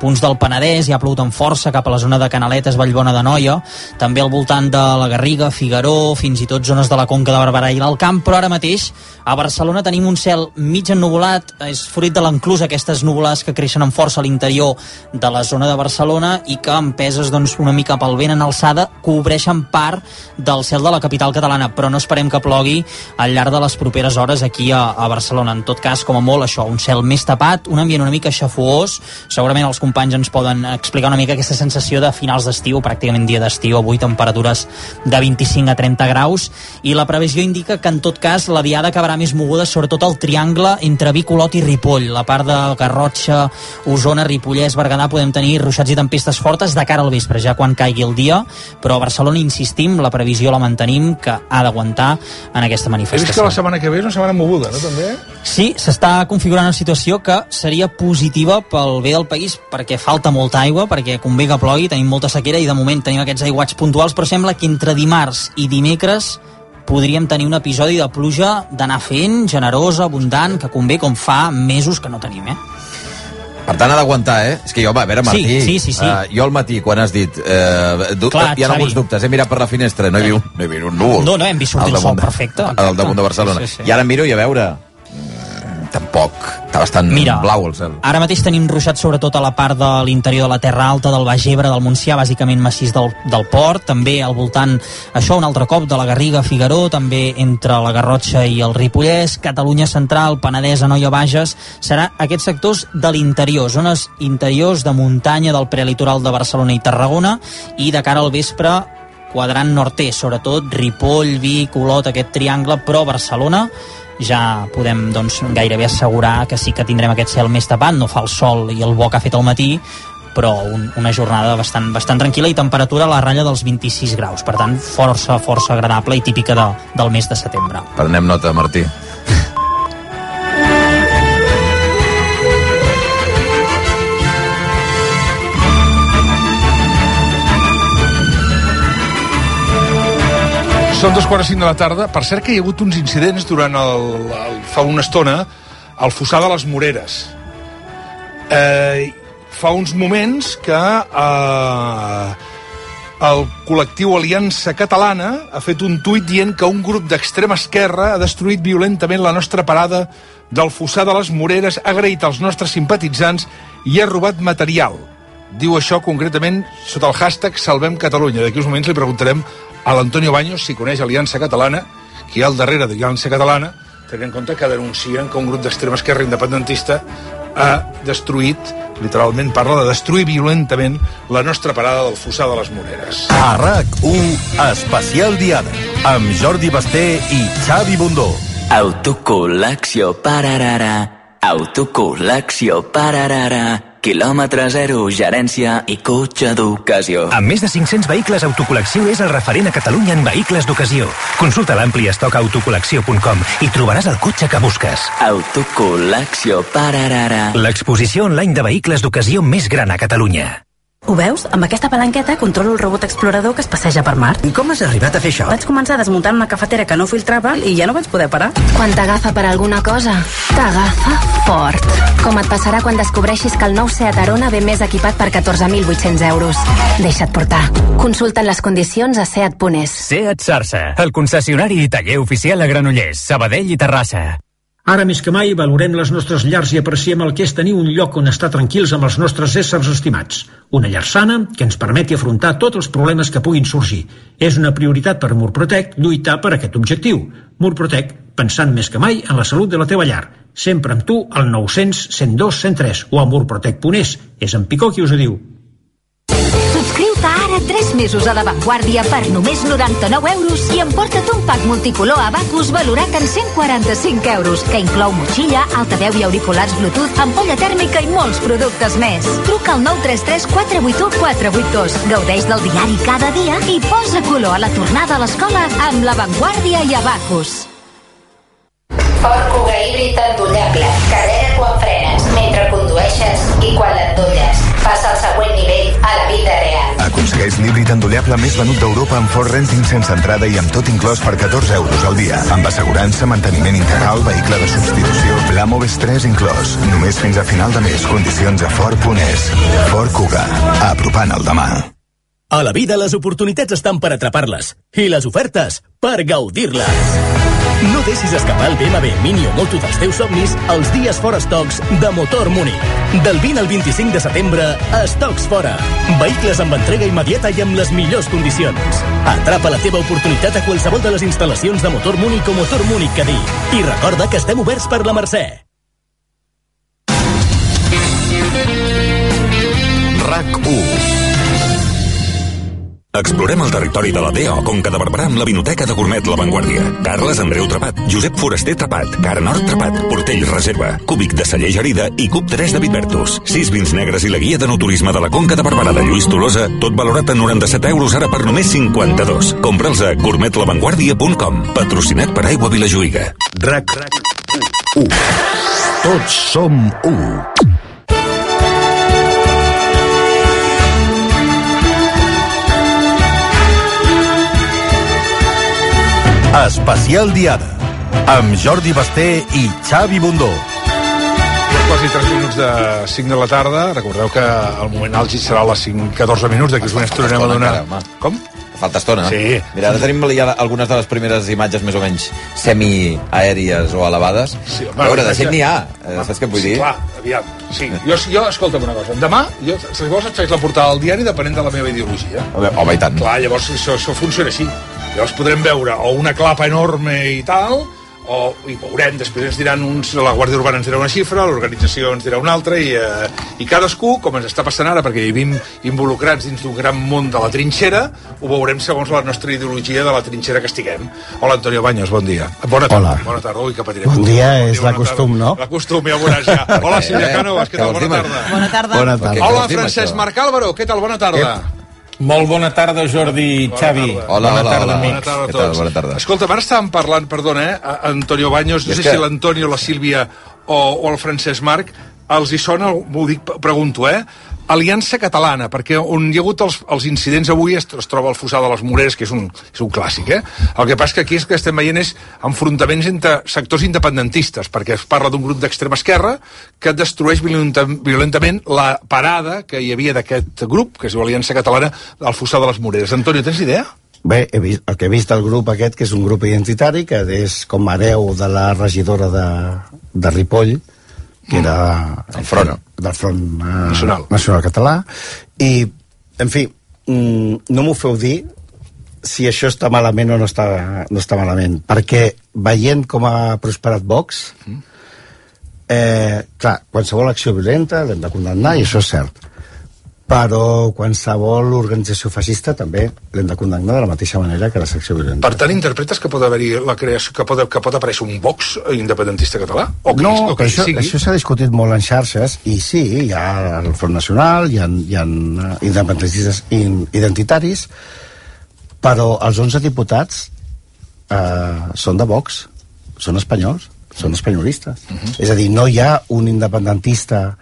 punts del Penedès, ja ha plogut amb força, cap a la zona de Canaletes, Vallbona de Noia, també al voltant de la Garriga, Figaró, fins i tot zones de la Conca de Barberà i l'Alt Camp, però ara mateix a Barcelona tenim un cel mig ennuvolat, és fruit de l'enclús aquestes nuvolades que creixen amb força a l'interior de la zona de Barcelona i que empeses doncs, una mica pel vent en alçada cobreixen part del cel de la capital catalana, però no esperem que plogui al llarg de les properes hores aquí a, a Barcelona. En tot cas, com a molt, això, un cel més tapat, un ambient una mica xafuós, segurament els companys ens poden explicar una mica aquesta sensació de finals d'estiu, pràcticament dia d'estiu, avui temperatures de 25 a 30 graus, i la previsió indica que en tot cas la diada acabarà més moguda sobretot al triangle entre Vic, Olot i Ripoll. La part de Garrotxa, Osona, Ripollès, Berguedà podem tenir ruixats i tempestes fortes de cara al vespre, ja quan caigui el dia, però a Barcelona insistim, la previsió la mantenim que ha d'aguantar en aquesta He vist que manifestació. la setmana que ve és una setmana moguda, no, també? Sí, s'està configurant una situació que seria positiva pel bé del país perquè falta molta aigua, perquè convé que plogui, tenim molta sequera i de moment tenim aquests aiguats puntuals, però sembla que entre dimarts i dimecres podríem tenir un episodi de pluja d'anar fent, generosa, abundant, que convé com fa mesos que no tenim, eh? Per tant, ha d'aguantar, eh? És que jo, a veure, Martí... Sí, sí, sí, sí. Uh, jo al matí, quan has dit... Uh, du, Clar, hi ha Xavi. alguns dubtes. He mirat per la finestra, no he vist, un- no he vist un núvol. No, no, hem vist sortir Al el sol de- perfecte. Al damunt de Barcelona. Sí, sí. I ara miro i a veure... Tampoc. Està bastant Mira, blau el cel. Ara mateix tenim ruixat sobretot a la part de l'interior de la Terra Alta, del Baix Ebre, del Montsià, bàsicament massís del, del port, també al voltant, això un altre cop, de la Garriga, Figaró, també entre la Garrotxa i el Ripollès, Catalunya Central, Penedès, Anoia, Bages, serà aquests sectors de l'interior, zones interiors de muntanya del prelitoral de Barcelona i Tarragona, i de cara al vespre quadrant nord-est, sobretot Ripoll, Vic, Olot, aquest triangle, però Barcelona ja podem doncs, gairebé assegurar que sí que tindrem aquest cel més tapat, no fa el sol i el bo que ha fet al matí, però un, una jornada bastant, bastant tranquil·la i temperatura a la ratlla dels 26 graus, per tant força, força agradable i típica de, del mes de setembre. Prenem nota, Martí. Són dos quarts cinc de la tarda. Per cert que hi ha hagut uns incidents durant el, el, fa una estona al fossar de les Moreres. Eh, fa uns moments que eh, el col·lectiu Aliança Catalana ha fet un tuit dient que un grup d'extrema esquerra ha destruït violentament la nostra parada del fossar de les Moreres, ha agraït als nostres simpatitzants i ha robat material. Diu això concretament sota el hashtag Salvem Catalunya. D'aquí uns moments li preguntarem a l'Antonio Baños si coneix Aliança Catalana, qui hi ha al darrere d'Aliança Catalana, tenint en compte que denuncien que un grup d'extrema esquerra independentista ha destruït, literalment parla de destruir violentament la nostra parada del fossar de les Moreres. A RAC1, especial diada, amb Jordi Basté i Xavi Bundó. Autocol·lecció pararara, autocol·lecció pararara, quilòmetre zero, gerència i cotxe d'ocasió. Amb més de 500 vehicles, Autocol·lecció és el referent a Catalunya en vehicles d'ocasió. Consulta l'ampli estoc a autocol·lecció.com i trobaràs el cotxe que busques. Autocol·lecció pararara. L'exposició online de vehicles d'ocasió més gran a Catalunya. Ho veus? Amb aquesta palanqueta controlo el robot explorador que es passeja per mar. I com has arribat a fer això? Vaig començar desmuntant una cafetera que no filtrava i ja no vaig poder parar. Quan t'agafa per alguna cosa, t'agafa fort. Com et passarà quan descobreixis que el nou Seat Arona ve més equipat per 14.800 euros. Deixa't portar. Consulta'n les condicions a seat.es. Seat Sarsa, el concessionari i taller oficial a Granollers, Sabadell i Terrassa. Ara més que mai valorem les nostres llars i apreciem el que és tenir un lloc on estar tranquils amb els nostres éssers estimats. Una llar sana que ens permeti afrontar tots els problemes que puguin sorgir. És una prioritat per Murprotec lluitar per aquest objectiu. Murprotec, pensant més que mai en la salut de la teva llar. Sempre amb tu al 900 102 103 o a murprotec.es. És en Picó qui us ho diu. Ara 3 mesos a La Vanguardia per només 99 euros i emporta't un pack multicolor a Bacus valorat en 145 euros, que inclou motxilla, altaveu i auriculars Bluetooth, ampolla tèrmica i molts productes més. Truca al 933 481 482. Gaudeix del diari cada dia i posa color a la tornada a l'escola amb La Vanguardia i Abacus. Ford Kuga híbrid endollable. Carrega quan frenes, mentre condueixes i quan l'endolles. Passa real. Aconsegueix l'híbrid endollable més venut d'Europa amb Ford Renting sense entrada i amb tot inclòs per 14 euros al dia. Amb assegurança, manteniment integral, vehicle de substitució, Pla Moves 3 inclòs. Només fins a final de mes. Condicions a Ford.es. Ford Kuga. Apropant el demà. A la vida les oportunitats estan per atrapar-les i les ofertes per gaudir-les. No deixis escapar el BMW Mini o Moto dels teus somnis els dies fora estocs de Motor Múnich. Del 20 al 25 de setembre, estocs fora. Vehicles amb entrega immediata i amb les millors condicions. Atrapa la teva oportunitat a qualsevol de les instal·lacions de Motor Múnich o Motor Múnich Cadí. I recorda que estem oberts per la Mercè. RAC1 Explorem el territori de la DO Conca de Barberà amb la Vinoteca de Gourmet La Vanguardia. Carles Andreu Trapat, Josep Foraster Trapat, Car Nord Trapat, Portell Reserva, Cúbic de Celler Gerida i Cub 3 de Vitbertus. Sis vins negres i la guia de no turisme de la Conca de Barberà de Lluís Tolosa, tot valorat a 97 euros ara per només 52. Compra'ls a gourmetlavanguardia.com. Patrocinat per Aigua Vilajuïga. RAC 1 Tots som 1 Especial Diada amb Jordi Basté i Xavi Bundó. quasi 3 minuts de 5 de la tarda. Recordeu que el moment àlgid serà a les 5-14 minuts, d'aquí uns moments tornarem a donar... Com? Falta estona. Sí. Mira, ara tenim ja algunes de les primeres imatges més o menys semi-aèries o elevades. Sí, a veure, de fet n'hi ha. Eh, Saps què vull Sí, dir? clar, aviam. Sí. Jo, jo, escolta'm una cosa. Demà, jo, si vols, et faig la portada al diari depenent de la meva ideologia. Home, home, i tant. Clar, llavors això, això funciona així. Llavors podrem veure o una clapa enorme i tal, o i veurem, després ens diran uns, la Guàrdia Urbana ens dirà una xifra, l'organització ens dirà una altra, i, eh, i cadascú, com ens està passant ara, perquè hi vivim involucrats dins d'un gran món de la trinxera, ho veurem segons la nostra ideologia de la trinxera que estiguem. Hola, Antonio Baños, bon dia. Bona tarda. Hola. Bona tarda. Ui, que patirem. Bon dia, és bona la costum, no? La costum, ja ho veuràs ja. Hola, Sílvia Cànovas, què tal? Bona tarda. Bona tarda. Bona tarda. Hola, Francesc Marc Álvaro, què tal? Bona tarda. Molt bona tarda, Jordi i Xavi. Hola, bona hola, tarda, hola. amics. Bona tarda a tal? tots. Bona tarda. Escolta, ara estàvem parlant, perdona, eh, Antonio Baños, no sé que- si l'Antonio, la Sílvia o, o el Francesc Marc, els hi sona, m'ho dic, pregunto, eh? Aliança Catalana, perquè on hi ha hagut els, els incidents avui es, es troba el Fossar de les Moreres, que és un, és un clàssic, eh? El que passa que aquí és que estem veient és enfrontaments entre sectors independentistes, perquè es parla d'un grup d'extrema esquerra que destrueix violenta, violentament la parada que hi havia d'aquest grup, que es diu Aliança Catalana, al Fossar de les Moreres. Antonio, tens idea? Bé, he vist, el que he vist del grup aquest, que és un grup identitari, que és com hereu de la regidora de, de Ripoll, que era... El front. Del front eh, Nacional. nacional català. I, en fi, mm, no m'ho feu dir si això està malament o no està, no està malament. Perquè veient com ha prosperat Vox, eh, clar, qualsevol acció violenta l'hem de condemnar, i això és cert però qualsevol organització feixista també l'hem de condemnar de la mateixa manera que la secció violenta. Per tant, interpretes que pot haver-hi la creació, que pot, que pot aparèixer un Vox independentista català? O que, no, o que això, sigui? això s'ha discutit molt en xarxes i sí, hi ha el Front Nacional, hi ha, hi ha independentistes in, identitaris, però els 11 diputats eh, són de Vox, són espanyols, són espanyolistes. Uh -huh. És a dir, no hi ha un independentista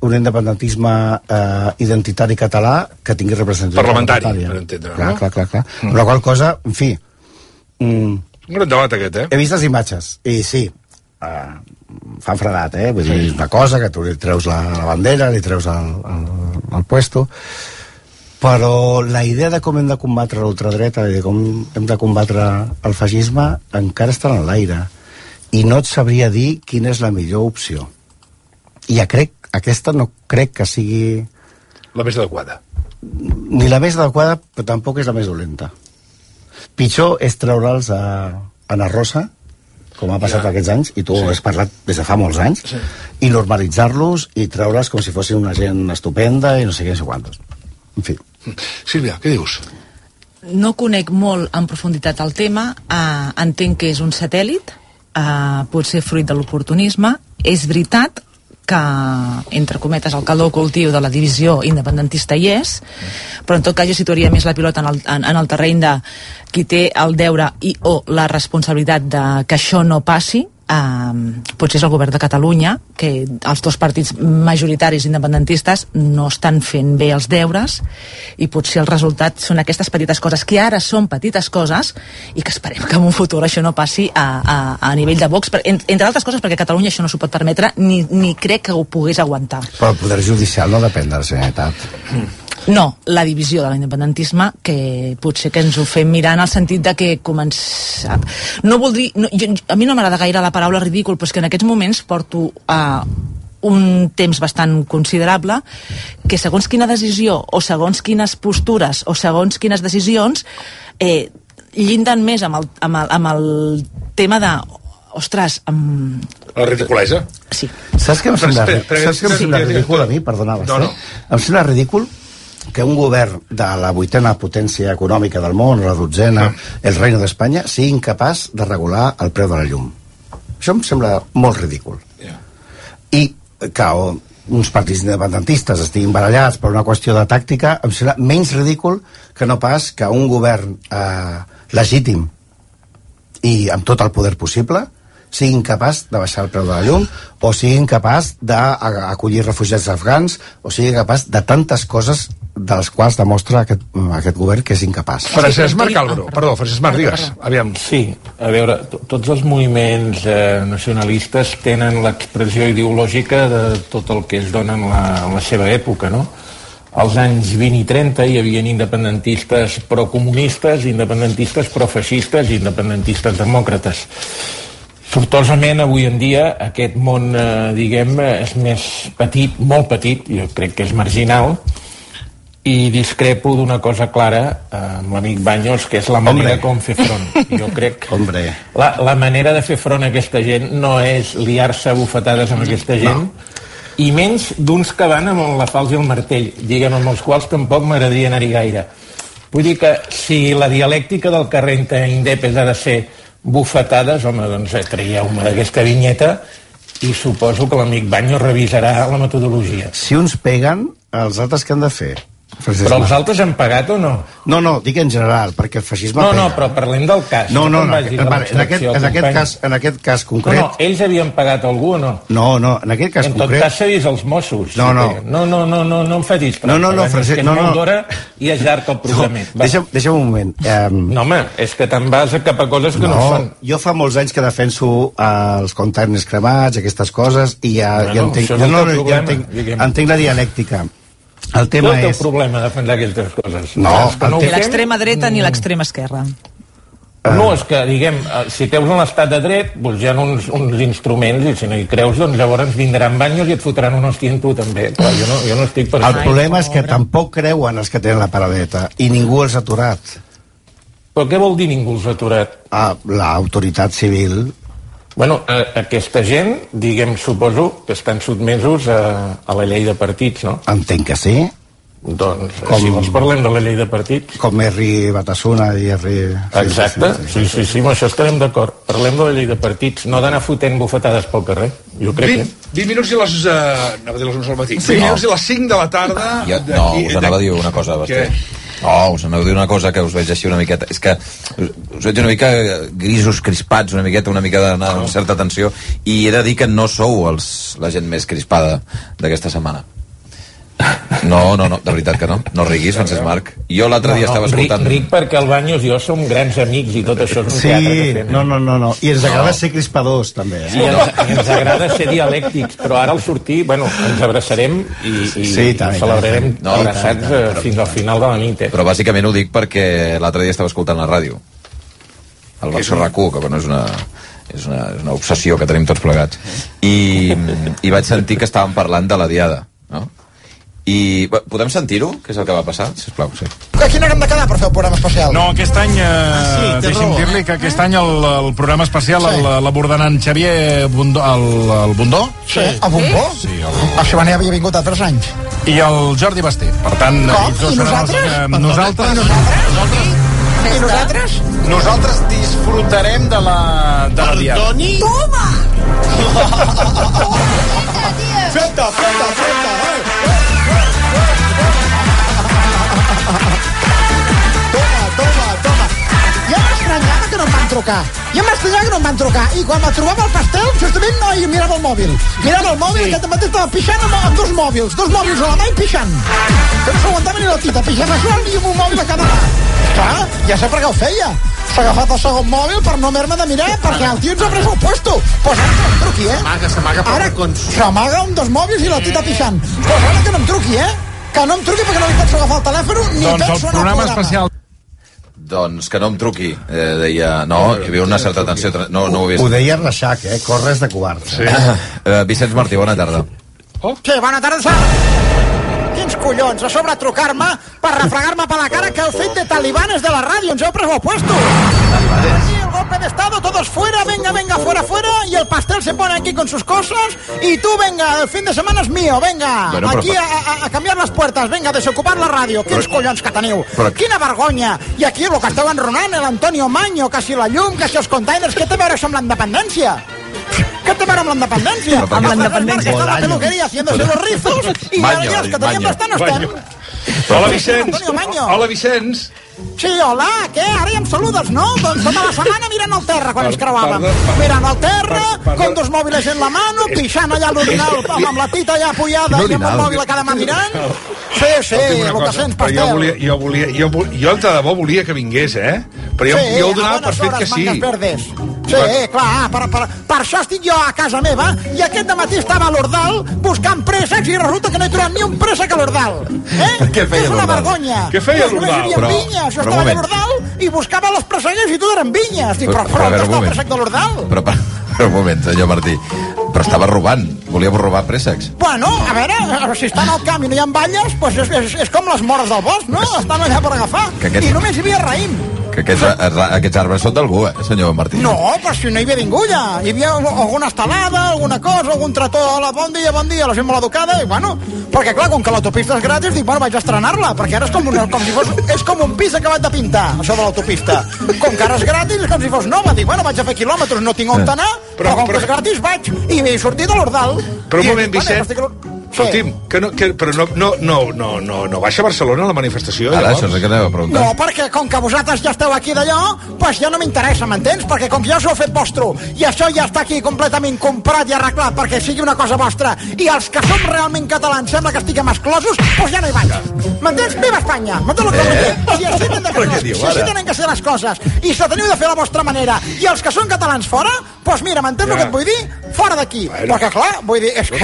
un independentisme eh, identitari català que tingui representació parlamentària. per entendre, clar, no? Clar, clar, clar. Mm. Però qual cosa, en fi... Mm, Un gran debat aquest, eh? he vist les imatges, i sí, eh, fan fredat, eh? Vull dir, és una cosa que tu li treus la, la bandera, li treus el, el, el puesto, però la idea de com hem de combatre l'ultradreta i de com hem de combatre el feixisme encara està en l'aire i no et sabria dir quina és la millor opció i ja crec, aquesta no crec que sigui La més adequada. ni la més adequada però tampoc és la més dolenta pitjor és treure'ls a Ana Rosa com ha passat Ja. aquests anys, i tu Sí. has parlat des de fa molts anys, Sí. i normalitzar-los i treure'ls com si fossin una gent estupenda i no sé què, no sé quantos. En fi. Sílvia, què dius? No conec molt en profunditat el tema, eh, entenc que és un satèl·lit, eh, potser fruit de l'oportunisme. És veritat que, entre cometes, el calor cultiu de la divisió independentista hi és, però en tot cas jo situaria més la pilota en el, en, en el terreny de qui té el deure i o la responsabilitat de que això no passi, Um, potser és el govern de Catalunya que els dos partits majoritaris independentistes no estan fent bé els deures i potser el resultat són aquestes petites coses que ara són petites coses i que esperem que en un futur això no passi a, a, a nivell de Vox, per, en, entre altres coses perquè Catalunya això no s'ho pot permetre ni, ni crec que ho pogués aguantar. Però el poder judicial no depèn de la Generalitat. No, la divisió de l'independentisme que potser que ens ho fem mirar en el sentit de que comença... No vol dir... No, jo, a mi no m'agrada gaire la paraula ridícul, però és que en aquests moments porto uh, un temps bastant considerable que segons quina decisió o segons quines postures o segons quines decisions eh, llinden més amb el, amb el, amb el tema de ostres, amb... La ridiculesa? Sí. Saps què em sembla, saps què em sembla ridícul a mi? Perdona, No, no. Em sembla ridícul que un govern de la vuitena potència econòmica del món, la dotzena, el reino d'Espanya, sigui incapaç de regular el preu de la llum. Això em sembla molt ridícul. Yeah. I que uns partits independentistes estiguin barallats per una qüestió de tàctica, em sembla menys ridícul que no pas que un govern eh, legítim i amb tot el poder possible sigui incapaç de baixar el preu de la llum o sigui incapaç d'acollir refugiats afgans o sigui capaç de tantes coses dels quals demostra aquest, aquest govern que és incapaç. Francesc Marc Álvaro, perdó, Francesc Marc, digues. Aviam. Sí, a veure, to- tots els moviments eh, nacionalistes tenen l'expressió ideològica de tot el que es dona en la, en la seva època, no? Als anys 20 i 30 hi havia independentistes procomunistes, independentistes profeixistes i independentistes demòcrates. Sortosament, avui en dia, aquest món, eh, diguem, és més petit, molt petit, jo crec que és marginal, i discrepo d'una cosa clara eh, amb l'amic Banyos, que és la manera Hombre. com fer front. Jo crec que Hombre. la, la manera de fer front a aquesta gent no és liar-se a bufetades amb aquesta gent, i menys d'uns que van amb la falç i el martell, diguem, amb els quals tampoc m'agradaria anar-hi gaire. Vull dir que si la dialèctica del carrer entre indepes ha de ser bufetades, home, doncs eh, traieu-me d'aquesta vinyeta i suposo que l'amic Banyo revisarà la metodologia. Si uns peguen, els altres què han de fer? Francesc Però els altres han pagat o no? No, no, dic en general, perquè el feixisme No, pega. no, però parlem del cas. No, no, no, vagis en, vale, en, aquest, en, aquest cas, en aquest cas No, concret... no, ells havien pagat algú o no? No, no, en aquest cas en tot concret... cas s'ha vist els Mossos. No, si no. peguen. no, no, no, no, no em facis No, no, no, Francesc, no, no. d'hora i és llarg el programet. Va. Deixa'm, deixa'm un moment. Um, No, home, és que te'n vas a cap a coses que no, no, són. jo fa molts anys que defenso eh, els containers cremats, aquestes coses, i ja, Bueno, ja entenc, no, teu ja entenc, entenc la dialèctica. El tema és el problema defensar aquestes coses? No, ho Ni l'extrema dreta ni l'extrema esquerra. No, és que, diguem, eh, si creus en l'estat de dret, doncs hi ha uns, uns instruments, i si no hi creus, doncs llavors vindran banyos i et fotran un hòstia en tu, també. Però jo no, jo no estic per El això. problema és que tampoc creuen els que tenen la paradeta, i ningú els ha aturat. Però què vol dir ningú els ha aturat? Ah, L'autoritat civil Bueno, a, aquesta gent, diguem, suposo que estan sotmesos a, a la llei de partits, no? entenc que sí, Doncs, Com- Com... si vols parlem de la llei de partits. com Erri Batasuna i Erri... Exacte, sí, sí, sí, amb això estarem d'acord. Parlem de la llei de partits, no d'anar fotent bufetades pel carrer. Jo crec que... 20, 20 minuts i les... Uh, anava a dir les 11 del matí. 20 Sí. minuts i les 5 de la tarda. Jo, no, d'aquí- us anava a dir una cosa, Basté. No, us anava a dir una cosa que us veig així una miqueta... És que us, us veig una mica grisos, crispats, una miqueta, una mica d'anar amb certa tensió, i he de dir que no sou els, la gent més crispada d'aquesta setmana. No, no, no, de veritat que no. No riguis, Francesc Marc. Jo l'altre dia estava escoltant... Ric, ric perquè el Banyos i jo som grans amics i tot això és un Sí, teatre que fem. no, no, no, no. I ens agrada No. ser crispadors, també. I Eh? ens, i ens agrada ser dialèctics, però ara al sortir, bueno, ens abraçarem i, i, Sí, i tant, i celebrarem no, No, abraçats tant, tant, eh, però- fins al final de la nit. Eh? Però bàsicament ho dic perquè l'altre dia estava escoltant la ràdio. El versió RAC1, que bueno, és una, és una, és una obsessió que tenim tots plegats. I, i vaig sentir que estàvem parlant de la diada, no? I bé, podem sentir-ho? Què és el que va passar? Sisplau, sí. A quina hora hem de quedar per fer el programa especial? No, aquest any, eh, sí, té deixi'm dir-li que aquest any el, el programa especial Sí. el- l'abordaran Xavier Bundó, el, el Bundó Sí. A Bombó? Sí, el... A Xivani havia vingut altres anys. i el Jordi Basté. Per tant, Com? I seran els nosaltres? que- nosaltres, I nosaltres? nosaltres disfrutarem de la, de la diada. Toma! Feta, feta, feta, que no em van trucar. Ja m'estranyava que no em van trucar. I quan me trobava el pastel, justament no, i mirava el mòbil. Mirava el mòbil, sí. aquest matí estava pixant amb, amb dos mòbils. Dos mòbils a la mà i pixant. Que no s'aguantava ni la tita. Pixava sol i amb un mòbil a cada mà. Clar, ja sé per què ho feia. S'ha agafat el segon mòbil per no haver-me de mirar, perquè el tio ens ha pres el puesto. Pues ara que no em truqui, eh? S'amaga, s'amaga per Ara racons. s'amaga amb dos mòbils i la tita pixant. Pues ara que no em truqui, eh? Que no em truqui perquè no li penso agafar el telèfon ni Doncs el penso anar al programa programa. especial Doncs que no em truqui, eh, deia... No, hi havia una certa tensió... No, no ho Ho vist. deia Reixac, eh? Corres de covards. Sí. Eh, Vicenç Martí, bona tarda. Sí, bona tarda, Sara. Quins collons, a sobre trucar-me per refregar-me per la cara que el fet de talibanes de la ràdio ens heu pres el puesto. Estado, todos fuera, venga, venga, fuera, fuera, y el pastel se pone aquí con sus cosas, y tú, venga, el fin de semana es mío, venga, Bueno, però aquí a, a, a canviar les puertes, venga, desocupar la ràdio, quins collons que teniu, però- quina vergonya, i aquí el que esteu enronant, l'Antonio Maño, que si la llum, que si els containers, què té a veure això amb la independència? Què té a veure amb la independència? Però per Amb què? la independència està a la peluqueria haciéndose los rizos Maño, ara ja els que bastant estem. Hola, Maño. Hola, Vicenç. Sí, hola, què? Ara ja em saludes, no? Doncs tota la setmana, mira, mirant al terra quan Per- ens creuàvem. per- Mirant al terra, con dos mòbils en la mano, pixant allà l'orinal amb, la tita allà apoyada i amb el mòbil a cada mà mirant. Sí, sí, una cosa, vocacions però jo pastel. volia, jo volia, jo, vol- jo de debò volia que vingués, eh? Però jo, sí, jo ho donava per fet que sí. verdes. Sí, clar, per, per, per això estic jo a casa meva i aquest matí estava a l'Ordal buscant préssecs i resulta que no he trobat ni un préssec a l'Ordal. Eh? Què feia És una l'Ordal? vergonya. Què feia hi l'Ordal? Però-. Jo però estava a l'Ordal i buscava les presseguers i tot eren vinyes. Dic, però, Però- però, però on està el de l'Ordal? Però, però, però un moment, senyor Martí. Però estava robant. Volia robar préssecs. Bueno, a veure, si estan al camp i no hi ha valles, doncs és, és, és com les mores del bosc, no? Estan allà per agafar. Que aquest- I només hi havia raïm. Que aquests, aquests arbres són d'algú, eh, senyor Martí? No, però si no hi havia ningú ja. Hi havia alguna estelada, alguna cosa, algun trató, hola, bon dia, bon dia, la gent molt educada, i bueno, perquè clar, com que l'autopista és gratis, dic, bueno, vaig a estrenar-la, perquè ara és com, una, com si fos, és com un pis acabat de pintar, això de l'autopista. Com que ara és gratis, és com si fos nova, dic, bueno, vaig a fer quilòmetres, no tinc on anar, però, com que és gratis, vaig, i m'he sortit de l'Ordal. Però un moment, dic, bueno, Escolti'm, que no, que, però no, no, no, no, no, no baixa a Barcelona la manifestació, Ara, llavors? això és el que anava a preguntar. No, perquè com que vosaltres ja esteu aquí d'allò, doncs ja no m'interessa, m'entens? Perquè com que ja us ho heu fet vostre i això ja està aquí completament comprat i arreglat perquè sigui una cosa vostra i els que som realment catalans sembla que estiguem exclosos, doncs ja no hi vaig. M'entens? Viva Espanya! M'entens el que vull dir? Si així tenen de fer les- diu, si així tenen que ser les coses i se teniu de fer a la vostra manera i els que són catalans fora, doncs mira, m'entens el que et vull dir? Fora d'aquí. Perquè clar, vull dir, és que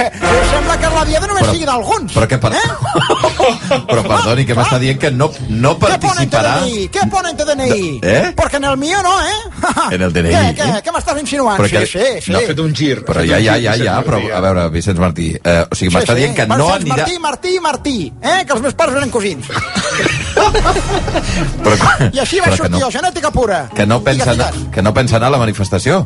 sembla que la diada només Però- sigui d'alguns. Però què per... Però perdoni, que m'està dient que no, no ¿Qué pone en tu participarà... DNI? ¿Qué pone en tu DNI? ¿Eh? Porque en el mío no, ¿eh? En el DNI. ¿Qué, qué, qué m'estàs insinuant? Però sí, que- sí, sí. No, ha fet un gir. Però ja, ja, ja, ja, però a veure, Vicenç Martí, eh, o sigui, Sí, m'està sí. dient que Bueno, no anirà... Martí, Martí, Martí, eh? Que els meus pares eren cosins. Però, I així que sortir no, jo, genètica pura. que no pensa anar, que no pensa anar a la manifestació.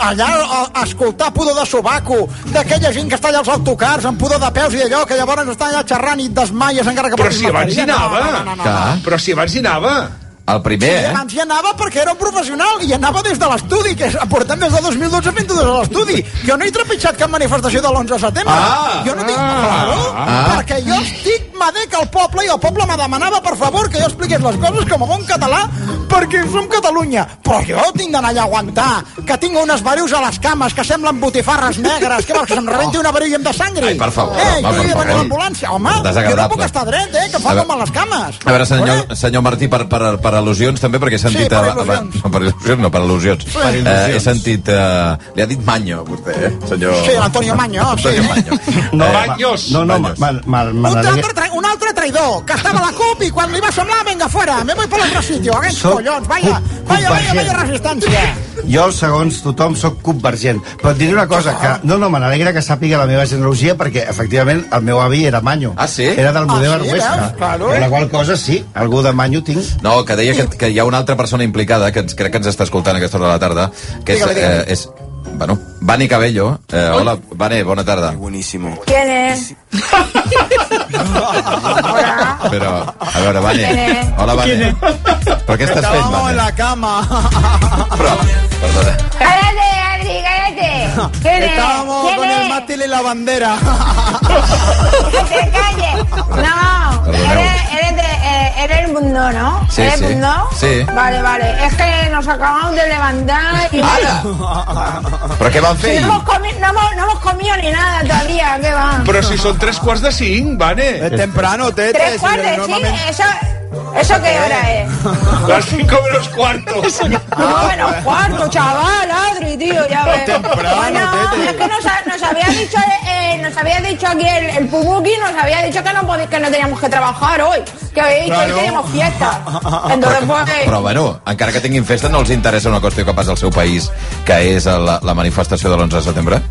Allà a, a escoltar pudor de sobaco, d'aquella gent que està allà als autocars amb pudor de peus i d'allò, que llavors estan allà xerrant i et desmaies encara que Però si abans hi anava. No, no, no, no, no. Però si abans hi anava. El primer, Sí, eh? abans hi anava perquè era un professional i anava des de l'estudi, que és- portem des de 2012 fent des de l'estudi. Jo no he trepitjat cap manifestació de l'11 de setembre. Ah! jo no tinc... Ah! Claro, Ah! perquè jo estic madec al poble i el poble me demanava, per favor, que jo expliqués les coses com a bon català perquè som Catalunya. Però jo tinc d'anar allà a aguantar, que tinc unes verius a les cames que semblen botifarres negres, que vols que se'm rebenti una i em de sangre. Ai, per favor, eh, home, jo he de per venir a l'ambulància. Home, jo no puc estar dret, eh, que em fa com a les cames. A veure, senyor, senyor Martí, per, per, per al·lusions també, perquè he sentit... per a- al·lusions. No, per al·lusions, no, per al·lusions. Per al·lusions. Eh, he sentit... Eh, li ha dit Manyo, vostè, eh, senyor... Sí, Antonio Maño, sí. Antonio Manyo. No, Eh, Baños. No, no, Baños. ma, ma, ma, Un m'agradaria- altre, tra un altre traïdor, que estava a la CUP i quan li va semblar, venga fuera, me voy por otro sitio, aquests Soc collons, vaya, CUP- vaya, vaya, vaya resistència. Jo, segons tothom, sóc convergent. Però et diré una cosa, que no, no, me n'alegra que sàpiga la meva genealogia perquè, efectivament, el meu avi era Manyo. Ah, sí? Era del Model Ah, sí, Arguesca. veus? Claro. Per la qual cosa, sí, algú de Manyo tinc. No, que deia que, que hi ha una altra persona implicada, que ens, crec que ens està escoltant a aquesta hora de la tarda, que és... Eh, és bueno, Vani Cabello. Eh, hola, Vane, bona tarda. Buenísimo. ¿Quién es? Però, a veure, Vane. Hola, Vane. Però què estàs fent, Vane? la cama. Però, perdona. ¡Cállate, Adri, cállate! ¿Quién es? Estábamos ¿Quién con es? el mástil y la bandera. ¡Que te calles! No, Perdoneu. eres, eres, eres el mundo, ¿no? Sí, ¿Eres sí. mundo? Sí. Vale, vale. Es que nos acabamos de levantar y... Però què van Si fer? no, hemos comi- no, hemos, no hemos comido ni nada todavía, ¿qué va? Però si són tres quarts de cinc, Vane. Es temprano, tete. Tres si cuartos, sí, normalment- eso... ¿Eso qué hora es? Las cinco menos cuarto. No, menos cuarto, chaval, Adri, tío, ya ves. Temprano, bueno, tete. es que nos, ha- nos había dicho, eh, nos había dicho aquí el, el Pumuki, nos había dicho que no, podí- que no teníamos que trabajar hoy, que había dicho Claro. que teníamos fiesta. Entonces, pues, Però, bueno, encara que tinguin festa, no els interessa una qüestió que passa al seu país, que és la, la manifestació de l'11 de setembre?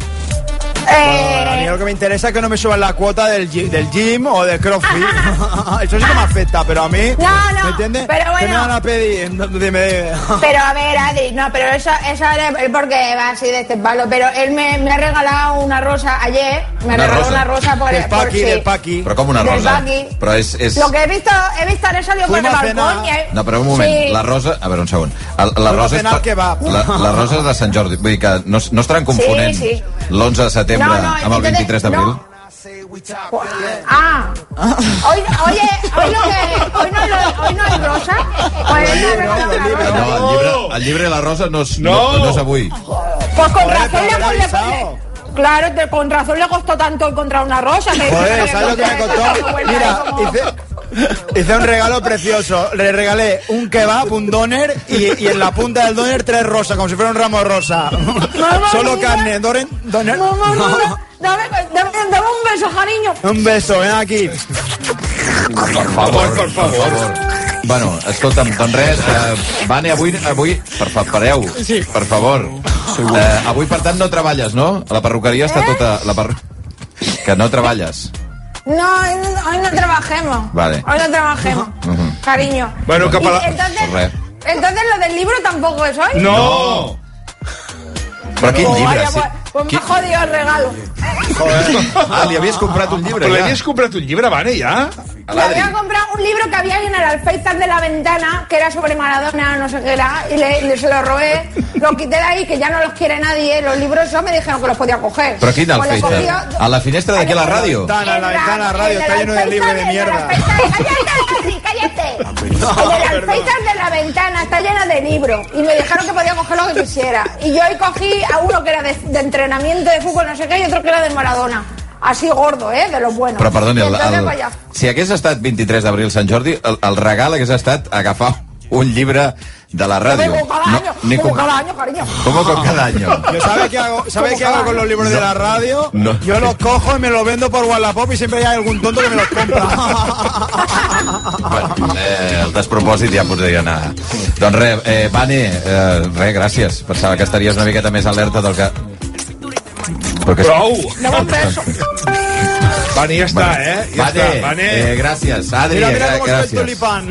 A mí lo que me interesa es que no me suban la cuota del, gi- del gym o del crossfit. Eso sí que me afecta, pero a mí. No, no, ¿Me entiendes? pero ¿Qué me bueno. van a pedir? Dime, dime. Pero a ver, Adri, no, pero eso, eso es porque va así de este palo. Pero él me, me ha regalado una rosa ayer. Me Una regaló rosa. una rosa por Del por paqui, sí. del paqui. Però com una Del rosa? Baki. Però és... és... Lo que he visto, he visto, he salido por el balcón he- No, però un moment, Sí. la rosa... A veure, un segon. El, la Fuimos a rosa és... pa-. La, la rosa és de Sant Jordi. Vull dir que no, no estaran confonent Sí, sí. l'11 de setembre No, no, amb el entonces- 23 d'abril? no. Ah, hoy, oye, hoy, lo que, hoy, no, hoy no hay rosa. Pues, no, no, no, no, no. No, el llibre, el llibre i la rosa no és, no. no, no és avui. Pues con razón le, le, le- Claro, con razón le costó tanto encontrar una rosa. que- Joder, que- ¿sabes lo que me costó? Mira, hice, hice un regalo precioso. Le regalé un kebab, un doner y, y en la punta del doner tres rosas, como si fuera un ramo rosa. Solo mira. carne, doner, doner. Mamá, mira, dame, dame, dame un beso, cariño. Un beso, ven aquí. Per favor, per favor. Bueno, escolta'm, doncs res, eh, Vane, avui, avui per fa, pareu, sí. per favor. Eh, avui, per tant, no treballes, no? A la perruqueria està tota... La perru... Que no treballes. No, hoy no, no trabajemos. Vale. Hoy no trabajemos, Uh cariño. Bueno, que Y para- entonces, entonces lo del libro tampoco es hoy. No! Però quin Oh, llibre? vaya, Sí. pues, pues me ha jodido el regalo. Ah, li havies comprat un llibre, Però li ja? havies comprat un llibre, Vane, ja? Le había comprado un libro que había ahí en el alféizar de la ventana, que era sobre Maradona, no sé qué era, y le, le- se lo robé, lo quité de ahí, que ya no los quiere nadie. Los libros esos me dijeron que los podía coger. Però quin Pues lo alféizar? cogí- A la finestra d'aquí a la ràdio? Ventana, la ventana, la radio, está lleno de libros de mierda. ¡Cállate, cállate! En el alféizar de la ventana está lleno de libros y me dijeron que podía coger lo que quisiera. Y yo ahí cogí a uno que era de, de entrenamiento de fútbol, no sé qué, y otro que era de Maradona. Así gordo, ¿eh? De los buenos. Però perdoni, el, el, si hagués estat 23 d'abril Sant Jordi, el, el regal hagués estat agafar un llibre de la ràdio. Como cada año, ni como com, cada año, cariño. ¿Cómo con cada año? Yo ¿Sabe qué hago, ¿sabe qué hago con los libros de la radio? No. Yo los cojo y me los vendo por Wallapop y siempre hay algún tonto que me los compra. Bueno, eh, el despropòsit ja podria anar. Doncs res, eh, Vane, eh, res, gràcies. Pensava que estaries una miqueta més alerta del que... Però que... Prou! Dame un beso. Vane, ja està, Bueno, eh? Ja Vane, està, Vane. eh, gràcies. Adri, Mira, mira gra- cómo se ve el gràcies. tulipán.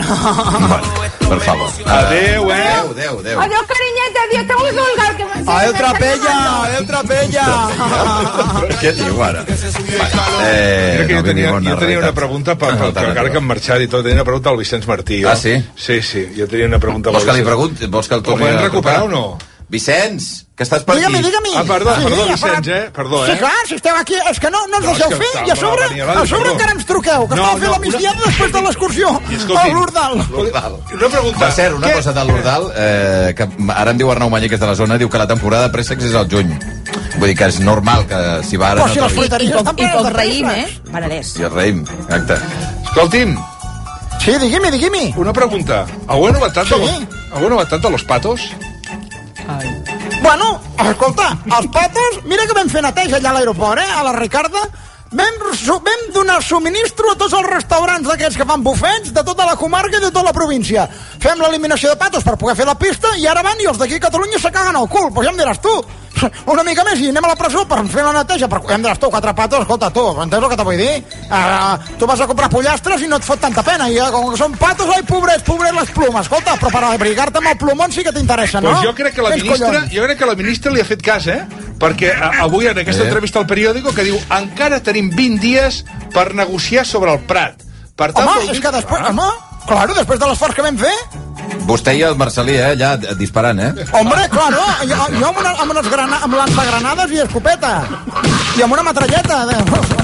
Per favor. Adéu, eh? Adéu, adéu, adéu. Adiós, cariñete, adiós, tengo que colgar. Que me- trapella, adeu, trapella. Què diu ara? Eh, que jo no tenia, vivim en jo tenia una pregunta, per, per, per, alternativa. encara que han marxat i tot, tenia una pregunta al Vicenç Martí. Jo. Ah, sí? Sí, sí, jo tenia una pregunta. Vols que li pregunti? Vols que el Ho torni a recuperar o no? Vicenç, que estàs per Dígame, aquí? dígame. Ah, perdó, Sí, perdó, Vicenç, eh? Perdó, Sí, eh? clar, si esteu aquí, és que no, no ens No, deixeu fer, i a sobre, a sobre encara ens truqueu, que No, estàvem fent no, la migdiada una- després de l'excursió I escolti'm, a l'Urdal. Una pregunta. Per cert, una Què- cosa de l'Urdal, eh, que ara em diu Arnau Mañé, que és de la zona, diu que la temporada de préssecs és al juny. Vull dir que és normal que si va ara Però si no les trobi. fruiteries estan plenes de raïm, eh? Penedès. I el raïm, exacte. Escolti'm, Sí, digui'm, digui'm. una pregunta. ¿Alguna novetat, de Sí. los, ¿alguna novetat de los patos? Bueno, escolta, els patos, mira que vam fer neteja allà a l'aeroport, eh, a la Ricarda, vam, vam donar subministro a tots els restaurants d'aquests que fan bufets de tota la comarca i de tota la província. Fem l'eliminació de patos per poder fer la pista i ara van i els d'aquí a Catalunya se caguen al cul, pues ja em diràs tu. Una mica més i anem a la presó per fer la neteja, per... ja em diràs tu, quatre patos, escolta tu, entens el que te vull dir? Uh, tu vas a comprar pollastres i no et fot tanta pena, i uh, com que són patos, ai, pobrets, pobrets les plumes, escolta, però per abrigar-te amb el plomón sí que t'interessa, no? Pues jo crec que la ministra, jo crec que la ministra li ha fet cas, eh? Perquè a, avui en aquesta Eh? entrevista al periòdico que diu encara tenim 20 dies per negociar sobre el Prat. Per tant, Home, vol és dir- que després, Ah. home, claro, després de l'esforç que vam fer, Vostè i el Marcelí, eh, allà eh, disparant, eh? hombre, claro, jo, jo amb, una, amb, unes grana, amb lanzagranades i escopeta, i amb una metralleta. De...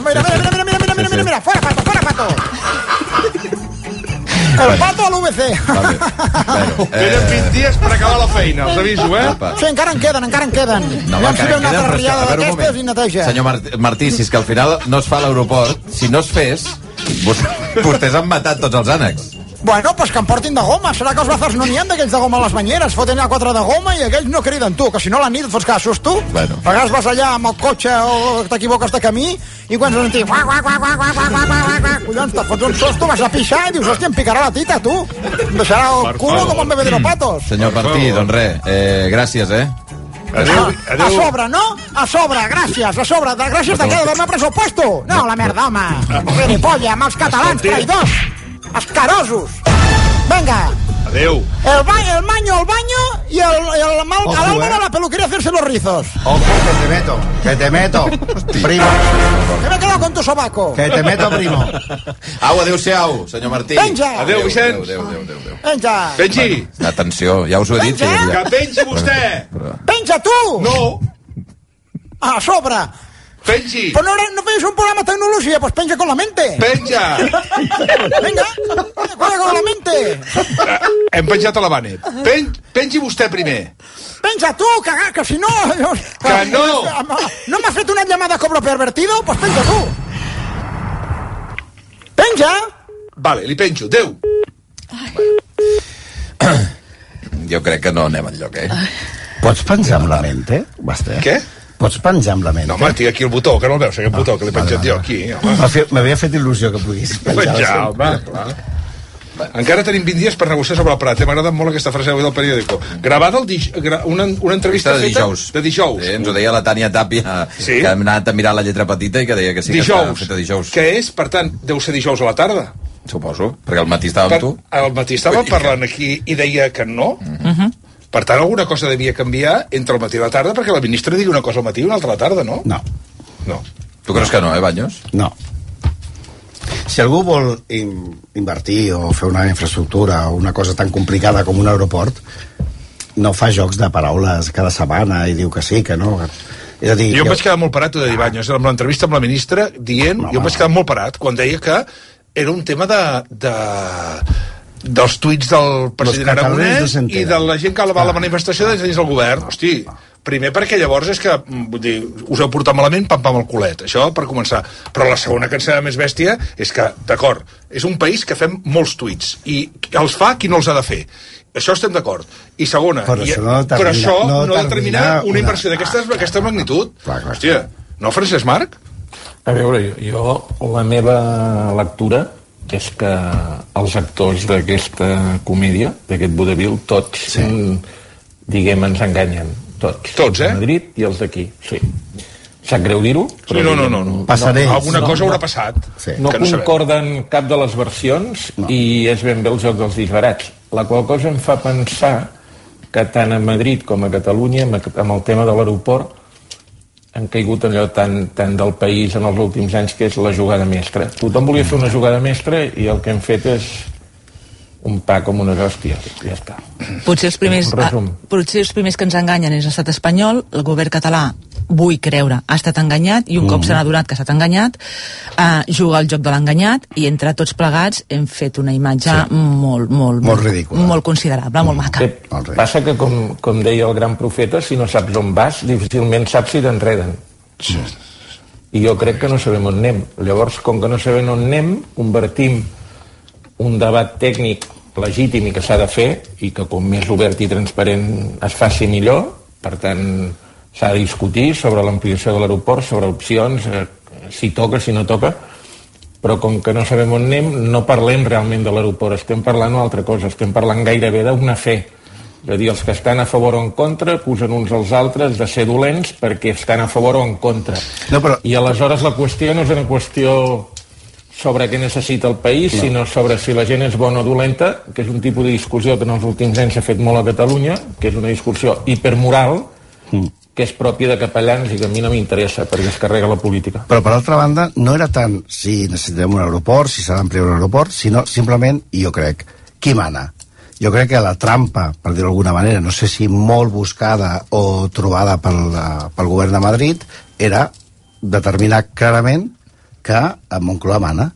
Mira, mira, mira, mira, mira, mira, mira, mira, mira, fora pato, fora pato. El pato a l'UBC. Vale. Bueno, Tenen 20 dies per acabar la feina, els aviso, eh? Apa. Sí, encara en queden, encara en queden. No, si encara una queden, altra però és que, riada a veure, un d'aquestes moment. i neteja. Senyor Martí, Martí, si és que al final no es fa a l'aeroport, si no es fes, vos- vostès han matat tots els ànecs. Bueno, pues que em portin de goma. Serà que els bazars no n'hi ha d'aquells de goma a les banyeres. Foten a quatre de goma i aquells no criden tu, que si no la nit et fots casos tu. Bueno. A vegades vas allà amb el cotxe o t'equivoques de camí i quan sents un guà, guà, guà, guà, guà, guà, guà, guà, collons, te fots un susto, vas a pixar i dius, hòstia, em picarà la tita, tu. Em deixarà el Per culo favor. com un bebé de patos. Senyor Martí, doncs res, eh, gràcies, eh? Ah, a sobre, no? A sobre, gràcies, a sobre. De, gràcies de què? D'haver-me pres el puesto? No, la merda, home. Gilipolla, amb els catalans, traïdors. Escarosos. Vinga, Adéu. el, ba el maño, el baño y el, el mal, Ojo, al alma eh. de la peluquería hacerse los rizos. Ojo, que te meto, que te meto. Primo, Que me he quedado con tu sobaco. que te meto, primo. Au, adéu-siau, senyor Martí. Penja. Adéu, Vicenç. Adéu, adéu, adéu, adéu. Penja. Pengi. Atenció, ja us ho he dit. Penja. Que pengi vostè. Penja tu. No. A sobre. Pengi. Pues no, no feies un programa de tecnología, pues penja con la mente. Penja. Venga, juega con la mente. Hem penjat a la Vane. Pen, pengi vostè primer. Penja tú, cagar, que si no... Que no. ¿No me has fet una llamada cobro pervertido? Pues penja tú. Penja. Vale, li penjo. Adéu. Jo crec que no anem enlloc, eh? Pots penjar amb la mente, Basté? Què? Pots penjar amb la mente? No, home, tinc aquí el botó, que no el veus, aquest botó que l'he penjat jo aquí. M'havia fet il·lusió que poguis penjar. Penjar, home, clar. Encara tenim 20 dies per negociar sobre el Prat. Eh? M'ha agradat molt aquesta frase avui del periòdico. Gravada el dij... gra... una, una entrevista de feta dijous. de dijous. Sí, ens ho deia la Tània Tàpia, Sí? que hem anat a mirar la lletra petita i que deia que sí que estava dijous, feta dijous. que és, per tant, deu ser dijous a la tarda. Suposo, perquè al matí estava amb tu. Al matí estava parlant aquí i deia que no. Per tant, alguna cosa devia canviar entre el matí i la tarda perquè la ministra digui una cosa al matí i una altra a la tarda, no? No. No. Tu creus que no, eh, Banyos? No. Si algú vol in invertir o fer una infraestructura o una cosa tan complicada com un aeroport, no fa jocs de paraules cada setmana i diu que sí, que no. És a dir, Jo em vaig quedar molt parat, t'ho de dir, Banyos, amb l'entrevista amb la ministra, dient, jo em vaig quedar molt parat quan deia que era un tema de, de dels tuits del president Aragonès s'entenen. i de la gent que va a la manifestació des dins del govern. Hosti, primer perquè llavors és que, mm, vull dir, us heu portat malament, pam pam al culet. Això per començar. Però la segona sembla més bèstia és que, d'acord, és un país que fem molts tuits i els fa qui no els ha de fer. Això estem d'acord. I segona, Però i, això no determina- però això no no, determina una, una- inversió d'aquesta aquesta magnitud. Clar, clar. Hòstia, no, Francesc Marc? A veure, jo, la meva lectura és que els actors d'aquesta comèdia, d'aquest vodevil, tots, sí. diguem, ens enganyen. Tots. Tots, eh? Madrid i els d'aquí, sí. Sap greu dir-ho? Sí, no, no, no. no. Passaré. Alguna No, cosa no. haurà passat. Sí. No que no sabem. concorden cap de les versions no. i és ben bé el joc dels disbarats. La qual cosa em fa pensar que tant a Madrid com a Catalunya, amb el tema de l'aeroport, han caigut allò tan, tan del país en els últims anys que és la jugada mestra. Tothom volia fer una jugada mestra i el que hem fet és un pa com unes hòsties. Ja està. Potser els primers, resum. ah, potser els primers que ens enganyen és l'estat espanyol, el govern català vull creure, ha estat enganyat i un cop Mhm. se n'ha adonat que ha estat enganyat eh, juga al joc de l'enganyat i entre tots plegats hem fet una imatge sí. molt, molt, Molt ridícula. molt considerable, molt maca Bé, passa que, com, com deia el gran profeta, si no saps on vas, difícilment saps si t'enreden. Sí. I jo crec que no sabem on anem. Llavors, com que no sabem on anem, convertim un debat tècnic legítim i que s'ha de fer, i que com més obert i transparent es faci millor, per tant, s'ha de discutir sobre l'ampliació de l'aeroport, sobre opcions, eh, si toca, si no toca, però com que no sabem on anem, no parlem realment de l'aeroport, estem parlant d'una altra cosa, estem parlant gairebé d'una fe. És a dir, els que estan a favor o en contra acusen uns als altres de ser dolents perquè estan a favor o en contra. No, però... I aleshores la qüestió no és una qüestió sobre què necessita el país, No. sinó sobre si la gent és bona o dolenta, que és un tipus de discussió que en els últims anys s'ha fet molt a Catalunya, que és una discussió hipermoral, Mm. Que és pròpia de capellans i que a mi no m'interessa perquè es carrega la política. Però per altra banda, no era tant si necessitem un aeroport, si s'ha d'ampliar un aeroport, sinó simplement, i jo crec, qui mana? Jo crec que la trampa, per dir-ho d'alguna manera, no sé si molt buscada o trobada pel, pel govern de Madrid, era determinar clarament que a Moncloa mana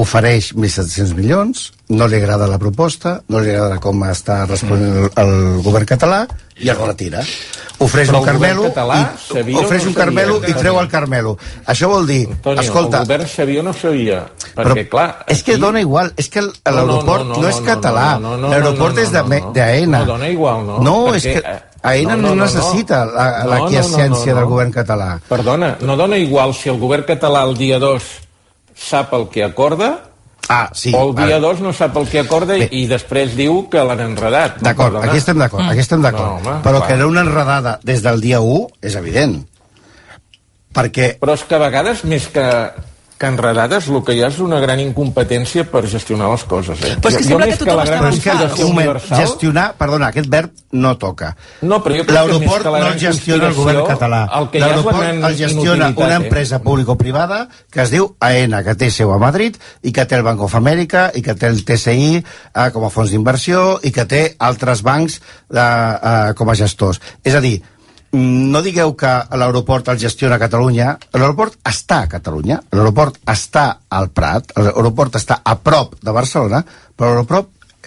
ofereix 1.700 milions, no li agrada la proposta, no li agrada com està responent el, el govern català i es retira. Ofereix Però un Carmelo, i, ofereix no un Carmelo i treu el Carmelo. Això vol dir, Antonio, escolta, el govern sabia o no sabia? però Perquè, clar... és que dona igual, és que l'aeroport no, és català, l'aeroport és de- d'AENA. No, dona igual, no. No, Perquè, és que eh, AENA no, necessita la, la No, no, quiescència no, no, no. del govern català. Perdona, no dona igual si el govern català el dia 2 sap el que acorda ah, sí, o el dia vale. 2 no sap el que acorda i, i després diu que l'han enredat. D'acord, aquí estem d'acord, aquí estem d'acord. No, home, però clar. que era una enredada des del dia 1 és evident. Perquè Però és que a vegades, més que, que enredades, el que hi ha és una gran incompetència per gestionar les coses. Eh? Però és que Jo- sembla jo que tothom gran està que, conspiració un moment, universal- gestionar, perdona, aquest verb no toca. No, però jo crec que més L'aeroport que la no gran el gestiona el govern català. el que L'aeroport gran el gestiona una eh? empresa público-privada que es diu AENA, que té seu a Madrid i que té el Bank of America i que té el TCI eh, com a fons d'inversió i que té altres bancs eh, eh, com a gestors. És a dir, no digueu que l'aeroport el gestiona Catalunya. L'aeroport està a Catalunya, l'aeroport està al Prat, l'aeroport està a prop de Barcelona, però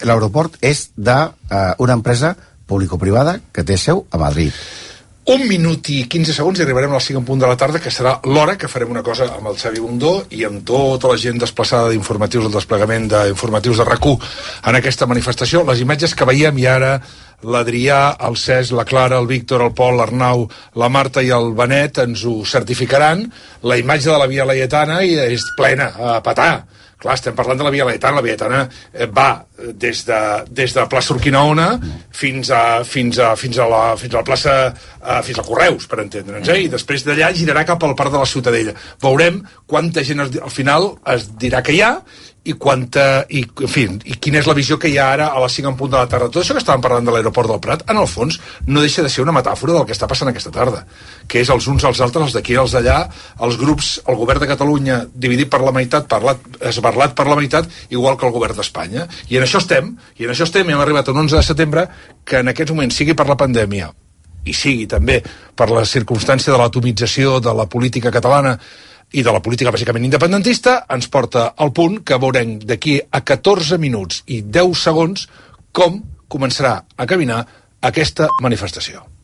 l'aeroport és d'una una empresa público-privada que té seu a Madrid. Un minut i 15 segons i arribarem a les 5 en punt de la tarda, que serà l'hora que farem una cosa amb el Xavi Bundó i amb tota la gent desplaçada d'informatius, el desplegament d'informatius de rac en aquesta manifestació. Les imatges que veiem i ara l'Adrià, el Cesc, la Clara, el Víctor, el Pol, l'Arnau, la Marta i el Benet ens ho certificaran. La imatge de la Via Laietana és plena, a petar Clar, estem parlant de la Via Laietana. La Via Laietana eh, va des de, des de plaça Urquinaona fins a, fins a, fins a la, fins a la plaça uh, fins a Correus, per entendre'ns, eh? i després d'allà girarà cap al parc de la Ciutadella. Veurem quanta gent al final es dirà que hi ha i quanta, i, en fi, i quina és la visió que hi ha ara a les 5 en punt de la tarda. Tot això que estàvem parlant de l'aeroport del Prat, en el fons, no deixa de ser una metàfora del que està passant aquesta tarda, que és els uns als altres, els d'aquí i els d'allà, els grups, el govern de Catalunya dividit per la meitat, parlat, esbarlat per la meitat, igual que el govern d'Espanya. I en això estem, i en això estem, i hem arribat a un 11 de setembre que en aquests moments, sigui per la pandèmia, i sigui també per la circumstància de l'atomització de la política catalana i de la política bàsicament independentista ens porta al punt que veurem d'aquí a 14 minuts i 10 segons com començarà a caminar aquesta manifestació.